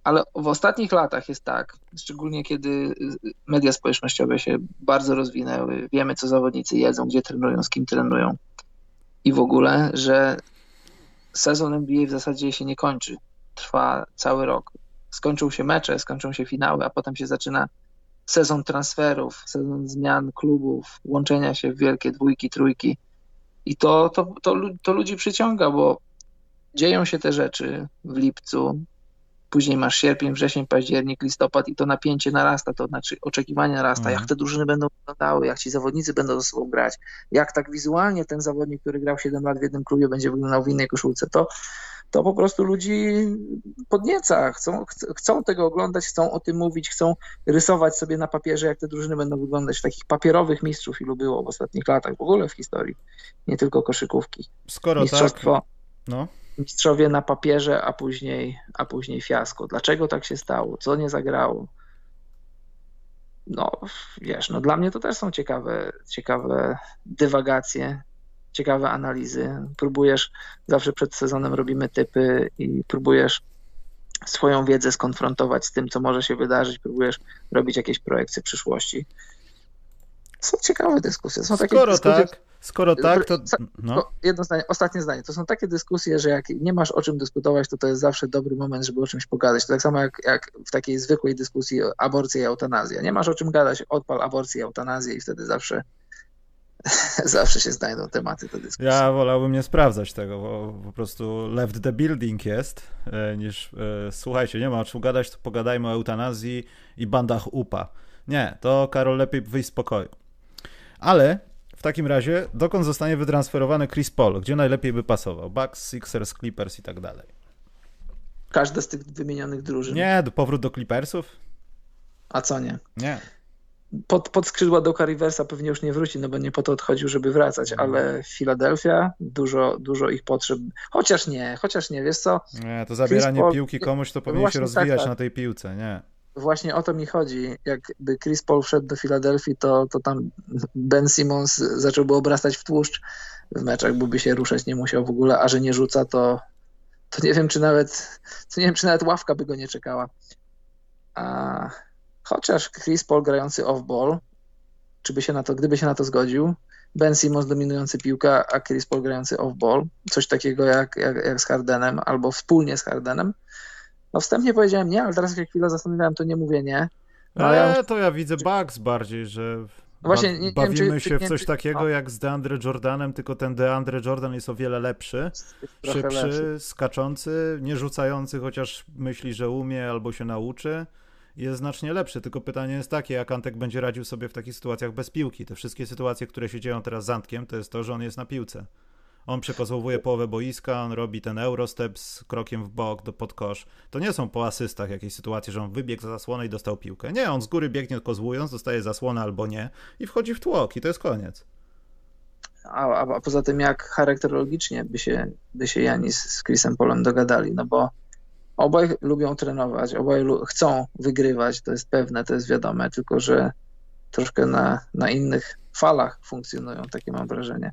Ale w ostatnich latach jest tak, szczególnie kiedy media społecznościowe się bardzo rozwinęły, wiemy co zawodnicy jedzą, gdzie trenują, z kim trenują i w ogóle, że sezon NBA w zasadzie się nie kończy, trwa cały rok. Skończą się mecze, skończą się finały, a potem się zaczyna sezon transferów, sezon zmian klubów, łączenia się w wielkie dwójki, trójki. I to, to, to, to ludzi przyciąga, bo dzieją się te rzeczy w lipcu, później masz sierpień, wrzesień, październik, listopad i to napięcie narasta, to znaczy oczekiwanie narasta, jak mhm. te drużyny będą wyglądały, jak ci zawodnicy będą ze sobą grać, jak tak wizualnie ten zawodnik, który grał 7 lat w jednym klubie będzie wyglądał w innej koszulce, to, to po prostu ludzi podnieca, chcą, chcą tego oglądać, chcą o tym mówić, chcą rysować sobie na papierze, jak te drużyny będą wyglądać, takich papierowych mistrzów, ilu było w ostatnich latach, w ogóle w historii, nie tylko koszykówki. Skoro Mistrzostwo, tak, no. Mistrzowie na papierze, a później, a później fiasko. Dlaczego tak się stało? Co nie zagrało? No, wiesz, no dla mnie to też są ciekawe, ciekawe dywagacje, ciekawe analizy. Próbujesz, zawsze przed sezonem robimy typy i próbujesz swoją wiedzę skonfrontować z tym, co może się wydarzyć, próbujesz robić jakieś projekcje przyszłości. Są ciekawe dyskusje. Są takie Skoro dyskusje, tak, skoro tak, to. No. Jedno zdanie, ostatnie zdanie. To są takie dyskusje, że jak nie masz o czym dyskutować, to to jest zawsze dobry moment, żeby o czymś pogadać. To tak samo jak, jak w takiej zwykłej dyskusji aborcja i eutanazja. Nie masz o czym gadać, odpal aborcję i eutanazję i wtedy zawsze zawsze się znajdą tematy do dyskusji. Ja wolałbym nie sprawdzać tego, bo po prostu left the building jest, e, niż e, słuchajcie, nie ma o czym gadać, to pogadajmy o eutanazji i bandach UPA. Nie, to Karol lepiej wyjść z pokoju. Ale takim razie, dokąd zostanie wytransferowany Chris Paul? Gdzie najlepiej by pasował? Bucks, Sixers, Clippers i tak dalej. Każda z tych wymienionych drużyn. Nie, powrót do Clippersów? A co nie? Nie. Pod, pod skrzydła do Riversa pewnie już nie wróci, no bo nie po to odchodził, żeby wracać, Mhm. ale Filadelfia, dużo, dużo ich potrzeb. Chociaż nie, chociaż nie, wiesz co? Nie, to zabieranie Paul- piłki komuś to powinien Właśnie się tak, rozwijać tak. na tej piłce, nie. Właśnie o to mi chodzi. Jakby Chris Paul wszedł do Filadelfii, to, to tam Ben Simmons zacząłby obrastać w tłuszcz w meczach, by się ruszać nie musiał w ogóle, a że nie rzuca, to, to nie wiem, czy nawet to nie wiem, czy nawet ławka by go nie czekała. A, chociaż Chris Paul grający off-ball, czy by się na to, gdyby się na to zgodził, Ben Simmons dominujący piłkę, a Chris Paul grający off-ball, coś takiego jak, jak, jak z Hardenem, albo wspólnie z Hardenem, no wstępnie powiedziałem nie, ale teraz jak chwilę zastanawiałem, to nie mówię nie. No, Ale ja- to ja widzę Bugs bardziej, że No właśnie, nie- nie wiem, bawimy czy- się czy- w coś czy- takiego no. jak z DeAndre Jordanem, tylko ten DeAndre Jordan jest o wiele lepszy, Trochę szybszy, lepszy. skaczący, nie rzucający, chociaż myśli, że umie albo się nauczy. Jest znacznie lepszy, tylko pytanie jest takie, jak Antek będzie radził sobie w takich sytuacjach bez piłki. Te wszystkie sytuacje, które się dzieją teraz z Antkiem, to jest to, że on jest na piłce. On przekozowuje połowę boiska, on robi ten Eurostep z krokiem w bok do podkosz. To nie są po asystach jakieś sytuacje, że on wybiegł za zasłonę i dostał piłkę. Nie, on z góry biegnie kozłując, dostaje zasłonę albo nie i wchodzi w tłok i to jest koniec. A, a, a poza tym, jak charakterologicznie by się, by się Janis z Chrisem Polem dogadali, no bo obaj lubią trenować, obaj lu- chcą wygrywać, to jest pewne, to jest wiadome, tylko że troszkę na, na innych falach funkcjonują, takie mam wrażenie.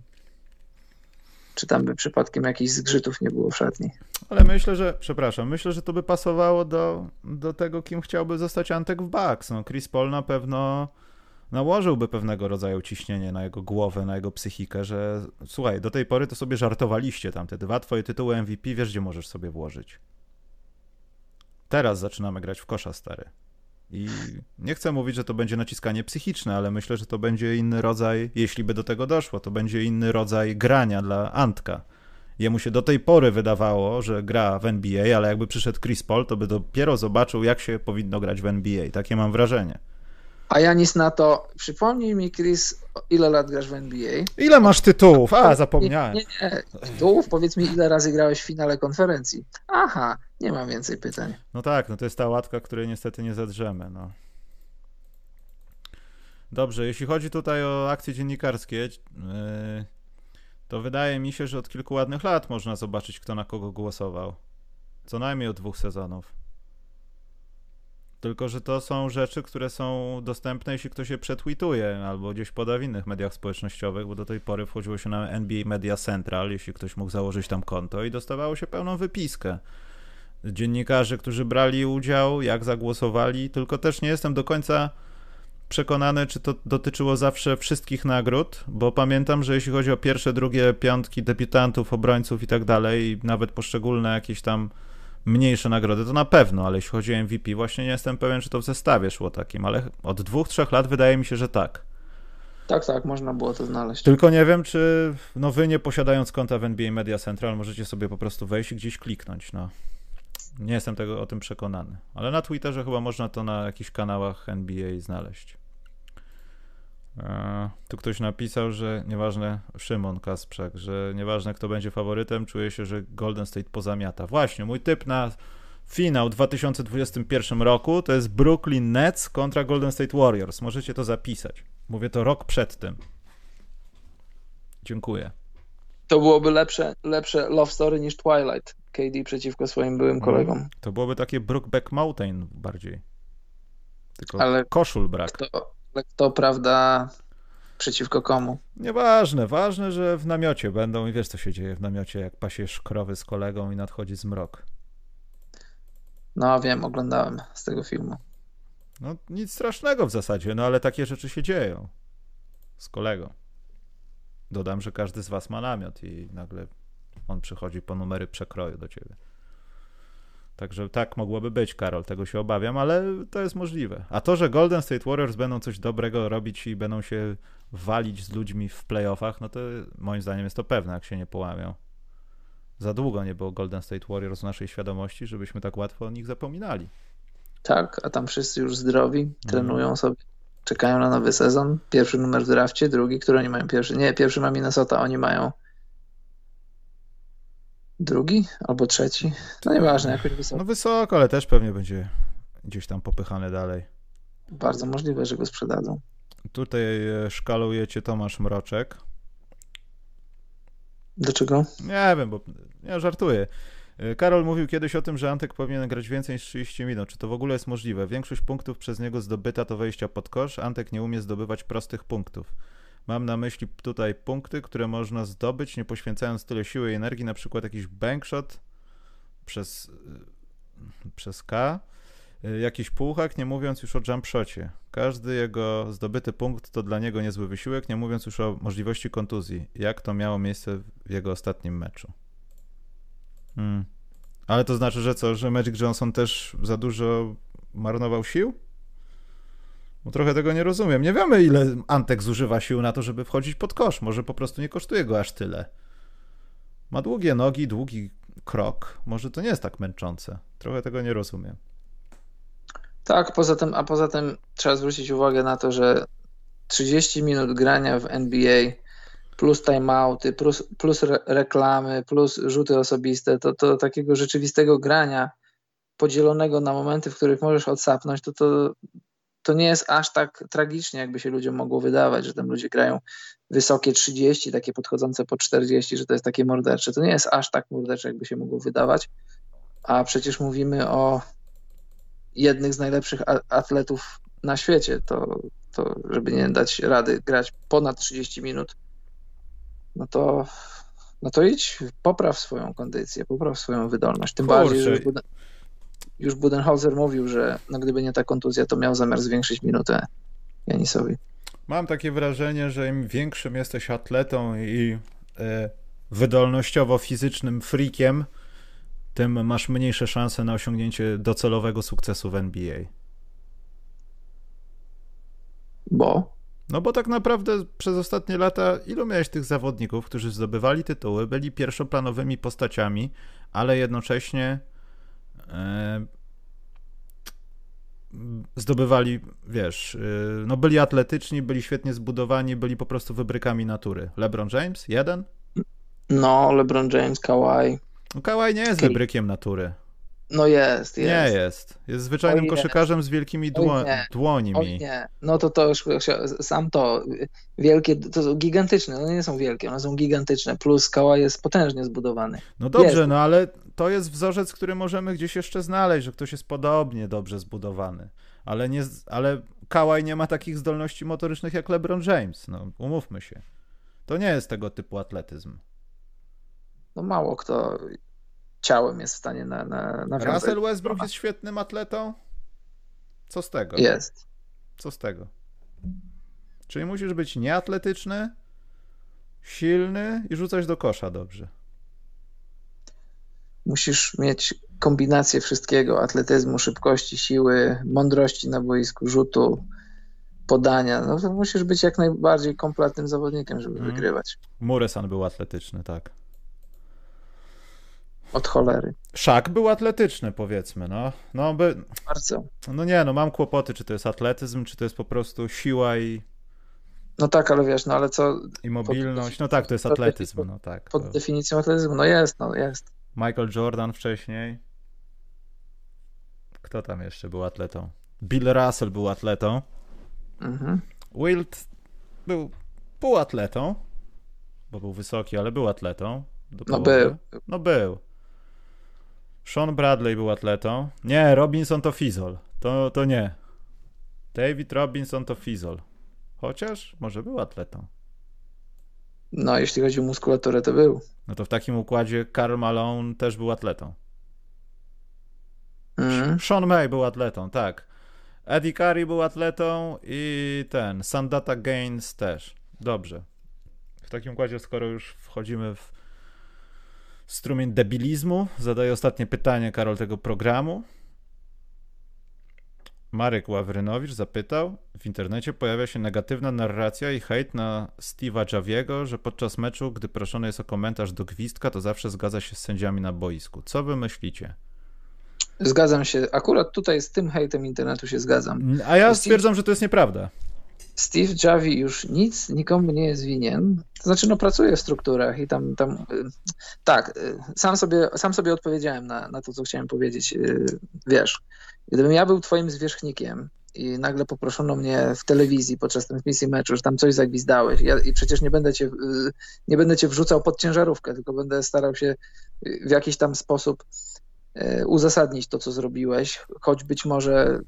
Czy tam by przypadkiem jakichś zgrzytów nie było w szatni? Ale myślę, że, przepraszam, myślę, że to by pasowało do, do tego, kim chciałby zostać Antek w Bucks. No, Chris Paul na pewno nałożyłby pewnego rodzaju ciśnienie na jego głowę, na jego psychikę, że słuchaj, do tej pory to sobie żartowaliście tam, te dwa twoje tytuły MVP, wiesz, gdzie możesz sobie włożyć. Teraz zaczynamy grać w kosza, stary. I nie chcę mówić, że to będzie naciskanie psychiczne, ale myślę, że to będzie inny rodzaj, jeśli by do tego doszło, to będzie inny rodzaj grania dla Antka. Jemu się do tej pory wydawało, że gra w NBA, ale jakby przyszedł Chris Paul, to by dopiero zobaczył, jak się powinno grać w NBA. Takie mam wrażenie. A Janis na to, przypomnij mi Chris, ile lat grasz w NBA? Ile masz tytułów? A, zapomniałem. Nie, nie. Tytułów, powiedz mi, ile razy grałeś w finale konferencji? Aha, nie mam więcej pytań. No tak, no to jest ta łatka, której niestety nie zadrzemy. No. Dobrze, jeśli chodzi tutaj o akcje dziennikarskie, yy, to wydaje mi się, że od kilku ładnych lat można zobaczyć, kto na kogo głosował. Co najmniej od dwóch sezonów. Tylko, że to są rzeczy, które są dostępne, jeśli ktoś je przetweetuje albo gdzieś poda w innych mediach społecznościowych, bo do tej pory wchodziło się na NBA Media Central, jeśli ktoś mógł założyć tam konto i dostawało się pełną wypiskę. Dziennikarzy, którzy brali udział, jak zagłosowali, tylko też nie jestem do końca przekonany, czy to dotyczyło zawsze wszystkich nagród, bo pamiętam, że jeśli chodzi o pierwsze, drugie piątki debiutantów, obrońców i tak dalej, nawet poszczególne jakieś tam mniejsze nagrody, to na pewno, ale jeśli chodzi o MVP, właśnie nie jestem pewien, czy to w zestawie szło takim, ale od dwóch, trzech lat wydaje mi się, że tak. Tak, tak, można było to znaleźć. Tylko nie wiem, czy no wy nie posiadając konta w NBA Media Central możecie sobie po prostu wejść i gdzieś kliknąć, no. Nie jestem tego o tym przekonany. Ale na Twitterze chyba można to na jakichś kanałach NBA znaleźć. Tu ktoś napisał, że nieważne, Szymon Kasprzak, że nieważne kto będzie faworytem, czuję się, że Golden State pozamiata. Właśnie, mój typ na finał w 2021 roku to jest Brooklyn Nets kontra Golden State Warriors. Możecie to zapisać. Mówię to rok przed tym. Dziękuję. To byłoby lepsze, lepsze love story niż Twilight. KD przeciwko swoim byłym kolegom. To byłoby takie Brookback Mountain bardziej. Tylko Ale- koszul brak. Kto, ale kto, prawda, przeciwko komu? Nieważne, ważne, że w namiocie będą i wiesz co się dzieje w namiocie, jak pasiesz krowy z kolegą i nadchodzi zmrok. No wiem, oglądałem z tego filmu. No nic strasznego w zasadzie, no ale takie rzeczy się dzieją z kolegą. Dodam, że każdy z was ma namiot i nagle on przychodzi po numery przekroju do ciebie. Także tak mogłoby być, Karol, tego się obawiam, ale to jest możliwe. A to, że Golden State Warriors będą coś dobrego robić i będą się walić z ludźmi w playoffach, no to moim zdaniem jest to pewne, jak się nie połamią. Za długo nie było Golden State Warriors w naszej świadomości, żebyśmy tak łatwo o nich zapominali. Tak, a tam wszyscy już zdrowi, trenują mm. sobie, czekają na nowy sezon. Pierwszy numer w drafcie, drugi, który oni mają pierwszy. Nie, pierwszy ma Minnesota, oni mają drugi albo trzeci. No nieważne, jakoś wysoko. No wysoko, ale też pewnie będzie gdzieś tam popychany dalej. Bardzo możliwe, że go sprzedadzą. Tutaj e, szkalujecie Tomasz Mroczek. Dlaczego? Nie wiem, bo ja żartuję. E, Karol mówił kiedyś o tym, że Antek powinien grać więcej niż 30 minut. Czy to w ogóle jest możliwe? Większość punktów przez niego zdobyta to wejścia pod kosz. Antek nie umie zdobywać prostych punktów. Mam na myśli tutaj punkty, które można zdobyć, nie poświęcając tyle siły i energii, na przykład jakiś bankshot przez, e, przez K, e, jakiś półhak, nie mówiąc już o jumpshocie. Każdy jego zdobyty punkt to dla niego niezły wysiłek, nie mówiąc już o możliwości kontuzji, jak to miało miejsce w jego ostatnim meczu. Hmm. Ale to znaczy, że co, że Magic Johnson też za dużo marnował sił? Bo trochę tego nie rozumiem. Nie wiemy, ile Antek zużywa sił na to, żeby wchodzić pod kosz. Może po prostu nie kosztuje go aż tyle. Ma długie nogi, długi krok. Może to nie jest tak męczące. Trochę tego nie rozumiem. Tak, poza tym, a poza tym trzeba zwrócić uwagę na to, że 30 minut grania w NBA plus timeouty, plus, plus re reklamy, plus rzuty osobiste, to, to takiego rzeczywistego grania podzielonego na momenty, w których możesz odsapnąć, to, to to nie jest aż tak tragicznie, jakby się ludziom mogło wydawać, że tam ludzie grają wysokie 30, takie podchodzące po 40, że to jest takie mordercze. To nie jest aż tak mordercze, jakby się mogło wydawać, a przecież mówimy o jednych z najlepszych atletów na świecie, to, to żeby nie dać rady grać ponad 30 minut, no to, no to idź, popraw swoją kondycję, popraw swoją wydolność. Tym Kurczę. bardziej, że już Budenholzer mówił, że no gdyby nie ta kontuzja, to miał zamiar zwiększyć minutę Janisowi. Mam takie wrażenie, że im większym jesteś atletą i e, wydolnościowo-fizycznym freakiem, tym masz mniejsze szanse na osiągnięcie docelowego sukcesu w NBA. Bo? No bo tak naprawdę przez ostatnie lata ilu miałeś tych zawodników, którzy zdobywali tytuły, byli pierwszoplanowymi postaciami, ale jednocześnie zdobywali, wiesz, e, no byli atletyczni, byli świetnie zbudowani, byli po prostu wybrykami natury. LeBron James? Jeden? No, LeBron James, Kawhi. No, Kawhi nie jest Kay. wybrykiem natury. No jest, jest. Nie jest. Jest zwyczajnym koszykarzem z wielkimi dło nie. dłońmi. Oj nie. No to to już sam to wielkie, to są gigantyczne, no nie są wielkie, one są gigantyczne, plus skała jest potężnie zbudowany. No dobrze, jest. no ale to jest wzorzec, który możemy gdzieś jeszcze znaleźć, że ktoś jest podobnie dobrze zbudowany. Ale, nie, ale Kałaj nie ma takich zdolności motorycznych jak LeBron James, no umówmy się. To nie jest tego typu atletyzm. No mało kto ciałem jest w stanie na, na, na Russell Westbrook jest świetnym atletą? Co z tego? Jest. Co z tego? Czyli musisz być nieatletyczny, silny i rzucać do kosza dobrze. Musisz mieć kombinację wszystkiego: atletyzmu, szybkości, siły, mądrości na boisku, rzutu, podania. No musisz być jak najbardziej kompletnym zawodnikiem, żeby mm. wygrywać. Muresan był atletyczny, tak. Od cholery. Szak był atletyczny, powiedzmy, no. No, by... Bardzo. No nie, no mam kłopoty, czy to jest atletyzm, czy to jest po prostu siła i... No tak, ale wiesz, no ale co... I mobilność, no tak, to jest atletyzm, no tak. Pod definicją atletyzmu, no jest, no jest. Michael Jordan wcześniej. Kto tam jeszcze był atletą? Bill Russell był atletą. Mhm. Wilt był półatletą, bo był wysoki, ale był atletą. No był. No był. Sean Bradley był atletą. Nie, Robinson to Fizol. To, to nie. David Robinson to Fizol. Chociaż może był atletą. No, jeśli chodzi o muskulaturę, to był. No to w takim układzie Karl Malone też był atletą. Mm. Sean May był atletą, tak. Eddie Curry był atletą i ten, Sandata Gaines też. Dobrze. W takim układzie, skoro już wchodzimy w Strumień debilizmu. Zadaje ostatnie pytanie, Karol, tego programu. Marek Ławrynowicz zapytał, w internecie pojawia się negatywna narracja i hejt na Steve'a Javiego, że podczas meczu, gdy proszony jest o komentarz do gwizdka, to zawsze zgadza się z sędziami na boisku. Co wy myślicie? Zgadzam się. Akurat tutaj z tym hejtem internetu się zgadzam. A ja stwierdzam, że to jest nieprawda. Steve Javi już nic nikomu nie jest winien. To znaczy, no pracuje w strukturach i tam, tam y, tak, y, sam sobie, sam sobie odpowiedziałem na, na to, co chciałem powiedzieć. Y, wiesz, gdybym ja był twoim zwierzchnikiem i nagle poproszono mnie w telewizji podczas transmisji meczu, że tam coś zagwizdałeś ja, i przecież nie będę, cię, nie będę cię wrzucał pod ciężarówkę, tylko będę starał się w jakiś tam sposób uzasadnić to, co zrobiłeś, choć być może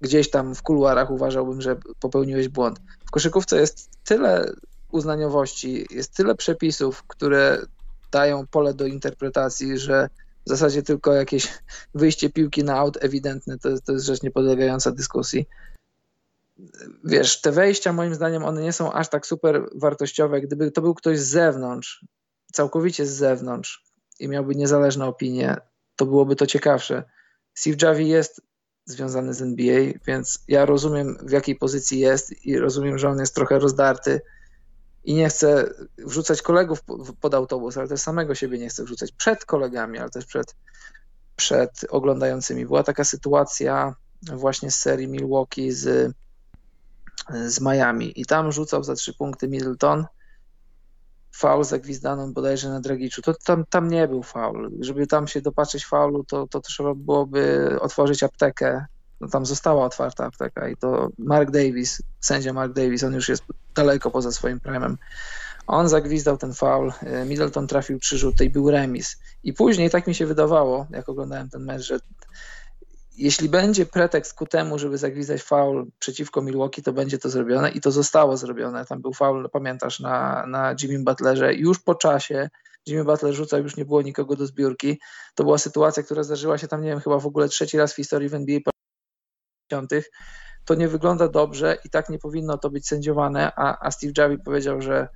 gdzieś tam w kuluarach uważałbym, że popełniłeś błąd. W koszykówce jest tyle uznaniowości, jest tyle przepisów, które dają pole do interpretacji, że w zasadzie tylko jakieś wyjście piłki na aut ewidentne to, to jest rzecz niepodlegająca dyskusji. Wiesz, te wejścia moim zdaniem one nie są aż tak super wartościowe. Gdyby to był ktoś z zewnątrz, całkowicie z zewnątrz i miałby niezależną opinię, to byłoby to ciekawsze. Steve Javi jest związany z NBA, więc ja rozumiem w jakiej pozycji jest i rozumiem, że on jest trochę rozdarty i nie chce wrzucać kolegów pod autobus, ale też samego siebie nie chce wrzucać przed kolegami, ale też przed, przed oglądającymi. Była taka sytuacja właśnie z serii Milwaukee z, z Miami i tam rzucał za trzy punkty Middleton faul zagwizdaną bodajże na Dragiczu, to tam, tam nie był faul. Żeby tam się dopatrzeć faulu, to, to trzeba byłoby otworzyć aptekę. No tam została otwarta apteka i to Mark Davis, sędzia Mark Davis, on już jest daleko poza swoim primem. On zagwizdał ten faul, Middleton trafił trzy rzuty i był remis. I później tak mi się wydawało, jak oglądałem ten mecz, że jeśli będzie pretekst ku temu, żeby zagwizdać faul przeciwko Milwaukee, to będzie to zrobione i to zostało zrobione. Tam był faul, pamiętasz, na, na Jimmy Butlerze. Już po czasie Jimmy Butler rzucał, już nie było nikogo do zbiórki. To była sytuacja, która zdarzyła się tam, nie wiem, chyba w ogóle trzeci raz w historii w NBA to nie wygląda dobrze i tak nie powinno to być sędziowane, a, a Steve Javi powiedział, że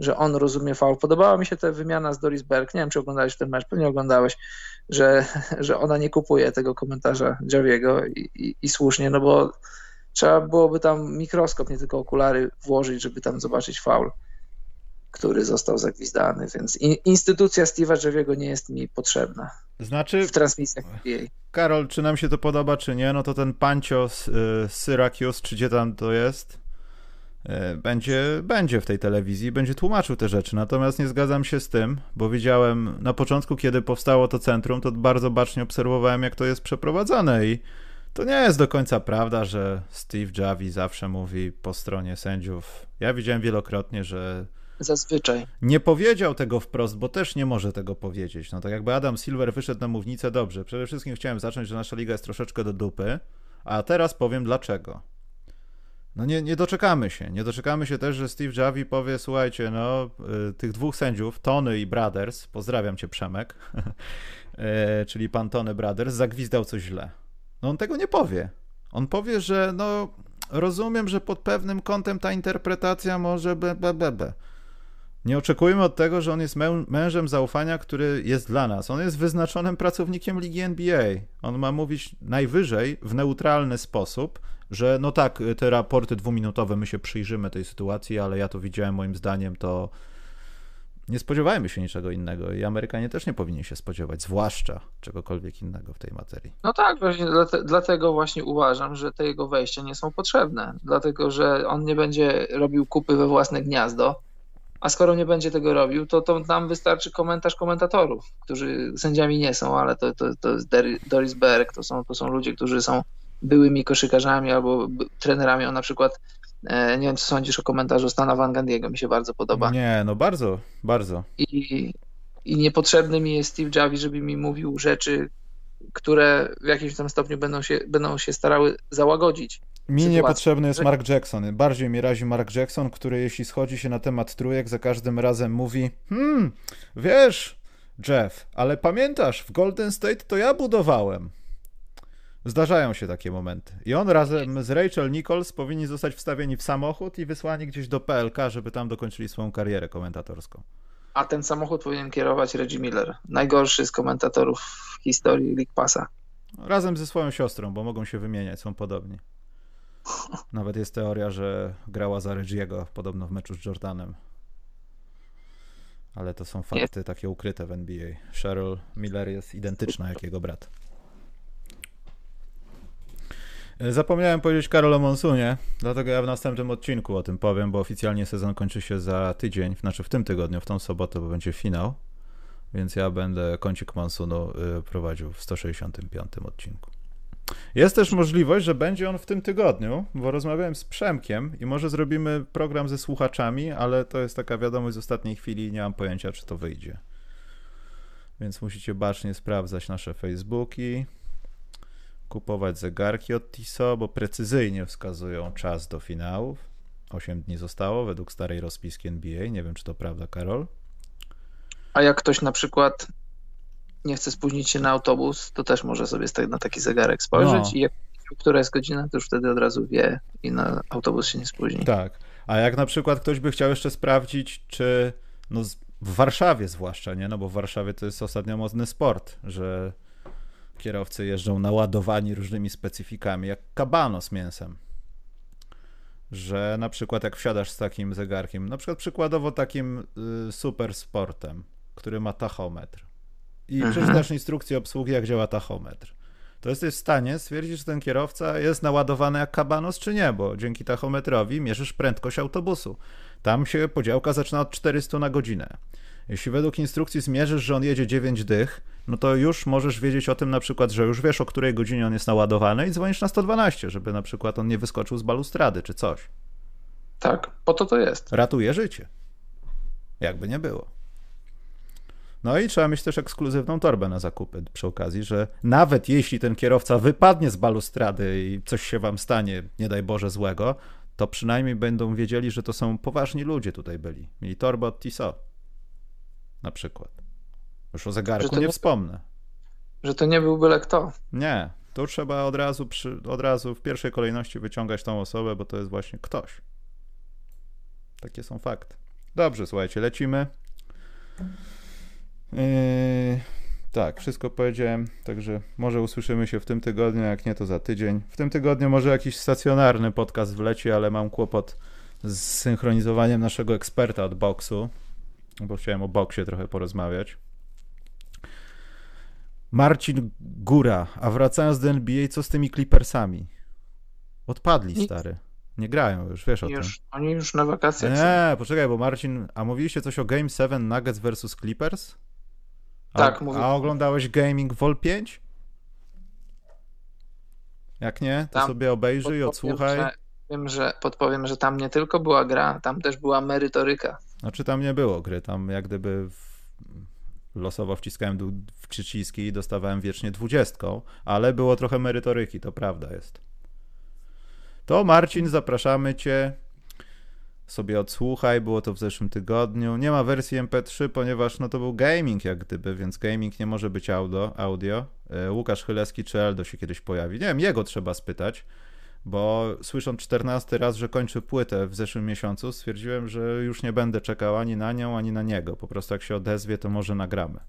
że on rozumie faul. Podobała mi się ta wymiana z Doris Berg. Nie wiem, czy oglądałeś ten mecz, pewnie oglądałeś, że, że ona nie kupuje tego komentarza Javiego i, i, i słusznie, no bo trzeba byłoby tam mikroskop, nie tylko okulary włożyć, żeby tam zobaczyć faul, który został zagwizdany, więc in, instytucja Steve'a Javiego nie jest mi potrzebna. Znaczy, w transmisjach NBA. Karol, czy nam się to podoba, czy nie, no to ten Pancio z, y, z Syracuse, czy gdzie tam to jest, będzie, będzie w tej telewizji, będzie tłumaczył te rzeczy. Natomiast nie zgadzam się z tym, bo widziałem na początku, kiedy powstało to centrum, to bardzo bacznie obserwowałem, jak to jest przeprowadzane i to nie jest do końca prawda, że Steve Javi zawsze mówi po stronie sędziów. Ja widziałem wielokrotnie, że Zazwyczaj. Nie powiedział tego wprost, bo też nie może tego powiedzieć. No tak jakby Adam Silver wyszedł na mównicę, dobrze. Przede wszystkim chciałem zacząć, że nasza liga jest troszeczkę do dupy, a teraz powiem dlaczego. No nie, nie doczekamy się. Nie doczekamy się też, że Steve Javi powie, słuchajcie, no, y, tych dwóch sędziów, Tony i Brothers, pozdrawiam cię Przemek, y, czyli pan Tony Brothers, zagwizdał coś źle. No on tego nie powie. On powie, że no, rozumiem, że pod pewnym kątem ta interpretacja może be, be, be, be. Nie oczekujmy od tego, że on jest mę mężem zaufania, który jest dla nas. On jest wyznaczonym pracownikiem ligi NBA. On ma mówić najwyżej w neutralny sposób, że no tak, te raporty dwuminutowe, my się przyjrzymy tej sytuacji, ale ja to widziałem, moim zdaniem to nie spodziewajmy się niczego innego i Amerykanie też nie powinni się spodziewać, zwłaszcza czegokolwiek innego w tej materii. No tak, właśnie dlatego właśnie uważam, że te jego wejścia nie są potrzebne, dlatego że on nie będzie robił kupy we własne gniazdo, a skoro nie będzie tego robił, to, to nam wystarczy komentarz komentatorów, którzy sędziami nie są, ale to, to, to jest Doris Berg, to są, to są ludzie, którzy są byłymi koszykarzami albo trenerami. On na przykład, e, nie wiem, co sądzisz o komentarzu Stana Van Gandiego, mi się bardzo podoba. Nie, no bardzo, bardzo. I, i niepotrzebny mi jest Steve Javi, żeby mi mówił rzeczy, które w jakimś tam stopniu będą się, będą się starały załagodzić. Mi niepotrzebny jest Mark Jackson. Bardziej mi razi Mark Jackson, który jeśli schodzi się na temat trójek, za każdym razem mówi hmm, wiesz, Jeff, ale pamiętasz, w Golden State to ja budowałem. Zdarzają się takie momenty. I on razem z Rachel Nichols powinni zostać wstawieni w samochód i wysłani gdzieś do PLK, żeby tam dokończyli swoją karierę komentatorską. A ten samochód powinien kierować Reggie Miller, najgorszy z komentatorów w historii League Passa. Razem ze swoją siostrą, bo mogą się wymieniać, są podobni. Nawet jest teoria, że grała za Reggiego podobno w meczu z Jordanem. Ale to są fakty takie ukryte w NBA. Cheryl Miller jest identyczna jak jego brat. Zapomniałem powiedzieć Karol o Monsunie, dlatego ja w następnym odcinku o tym powiem, bo oficjalnie sezon kończy się za tydzień, znaczy w tym tygodniu, w tą sobotę, bo będzie finał, więc ja będę kącik Monsunu y, prowadził w 165 odcinku. Jest też możliwość, że będzie on w tym tygodniu, bo rozmawiałem z Przemkiem i może zrobimy program ze słuchaczami, ale to jest taka wiadomość z ostatniej chwili i nie mam pojęcia, czy to wyjdzie. Więc musicie bacznie sprawdzać nasze Facebooki, kupować zegarki od Tissot, bo precyzyjnie wskazują czas do finałów. 8 dni zostało według starej rozpiski NBA. Nie wiem, czy to prawda, Karol. A jak ktoś na przykład nie chce spóźnić się na autobus, to też może sobie na taki zegarek spojrzeć no. i jak która jest godzina, to już wtedy od razu wie i na autobus się nie spóźni. Tak. A jak na przykład ktoś by chciał jeszcze sprawdzić, czy no w Warszawie zwłaszcza, nie? No bo w Warszawie to jest ostatnio modny sport, że kierowcy jeżdżą naładowani różnymi specyfikami, jak kabano z mięsem. Że na przykład jak wsiadasz z takim zegarkiem, na przykład przykładowo takim y, super sportem, który ma tachometr i mhm. przeczytasz instrukcję obsługi, jak działa tachometr, to jesteś w stanie stwierdzić, czy ten kierowca jest naładowany jak kabanos, czy nie, bo dzięki tachometrowi mierzysz prędkość autobusu. Tam się podziałka zaczyna od 400 na godzinę. Jeśli według instrukcji zmierzysz, że on jedzie 9 dych, no to już możesz wiedzieć o tym na przykład, że już wiesz, o której godzinie on jest naładowany i dzwonisz na 112, żeby na przykład on nie wyskoczył z balustrady czy coś. Tak, po to to jest. Ratuje życie. Jakby nie było. No i trzeba mieć też ekskluzywną torbę na zakupy przy okazji, że nawet jeśli ten kierowca wypadnie z balustrady i coś się wam stanie, nie daj Boże złego, to przynajmniej będą wiedzieli, że to są poważni ludzie tutaj byli. Mieli torbę od Tissot na przykład. Już o zegarku nie, nie, wspomnę. Że to nie był byle kto. Nie, tu trzeba od razu, przy, od razu w pierwszej kolejności wyciągać tą osobę, bo to jest właśnie ktoś. Takie są fakty. Dobrze, słuchajcie, lecimy. Yy, tak, wszystko powiedziałem, także może usłyszymy się w tym tygodniu, jak nie to za tydzień. W tym tygodniu może jakiś stacjonarny podcast wleci, ale mam kłopot z synchronizowaniem naszego eksperta od boksu, bo chciałem o boksie trochę porozmawiać. Marcin Góra, a wracając do NBA, co z tymi Clippersami? Odpadli, stary. Nie grają już, wiesz o już, tym. Oni już na wakacjach Nie, poczekaj, bo Marcin, a mówiliście coś o Game 7 Nuggets versus Clippers? A, tak, mówię. A oglądałeś Gaming Vol 5? Jak nie, to tam sobie obejrzyj, odsłuchaj. Że, wiem, że podpowiem, że tam nie tylko była gra, tam też była merytoryka. Znaczy tam nie było gry, tam jak gdyby w, losowo wciskałem w przyciski i dostawałem wiecznie dwudziestką, ale było trochę merytoryki, to prawda jest. To Marcin, zapraszamy Cię. Sobie odsłuchaj, było to w zeszłym tygodniu. Nie ma wersji MP3, ponieważ no to był gaming jak gdyby, więc gaming nie może być audio. audio. E, Łukasz Chylewski czy Eldo się kiedyś pojawi. Nie wiem, jego trzeba spytać bo słysząc 14 raz, że kończy płytę w zeszłym miesiącu, stwierdziłem, że już nie będę czekał ani na nią, ani na niego. Po prostu jak się odezwie, to może nagramy.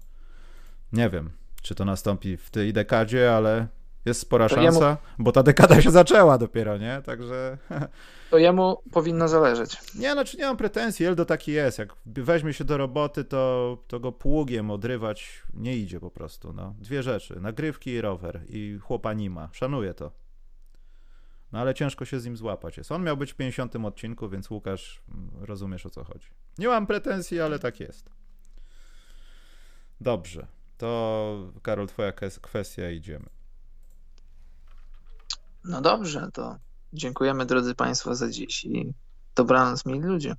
Nie wiem, czy to nastąpi w tej dekadzie, ale jest spora to szansa, jemu... bo ta dekada się zaczęła dopiero, nie? Także. To jemu powinno zależeć. Nie, znaczy nie mam pretensji, Eldo taki jest. Jak weźmie się do roboty, to, to go pługiem odrywać nie idzie po prostu. No. Dwie rzeczy: nagrywki i rower. I chłopanima. Szanuję to. No ale ciężko się z nim złapać jest. On miał być w 50 odcinku, więc Łukasz, mm, rozumiesz o co chodzi. Nie mam pretensji, ale tak jest. Dobrze. To Karol, twoja kwestia, idziemy. No dobrze, to dziękujemy drodzy Państwo za dziś i dobranoc, mili ludzie.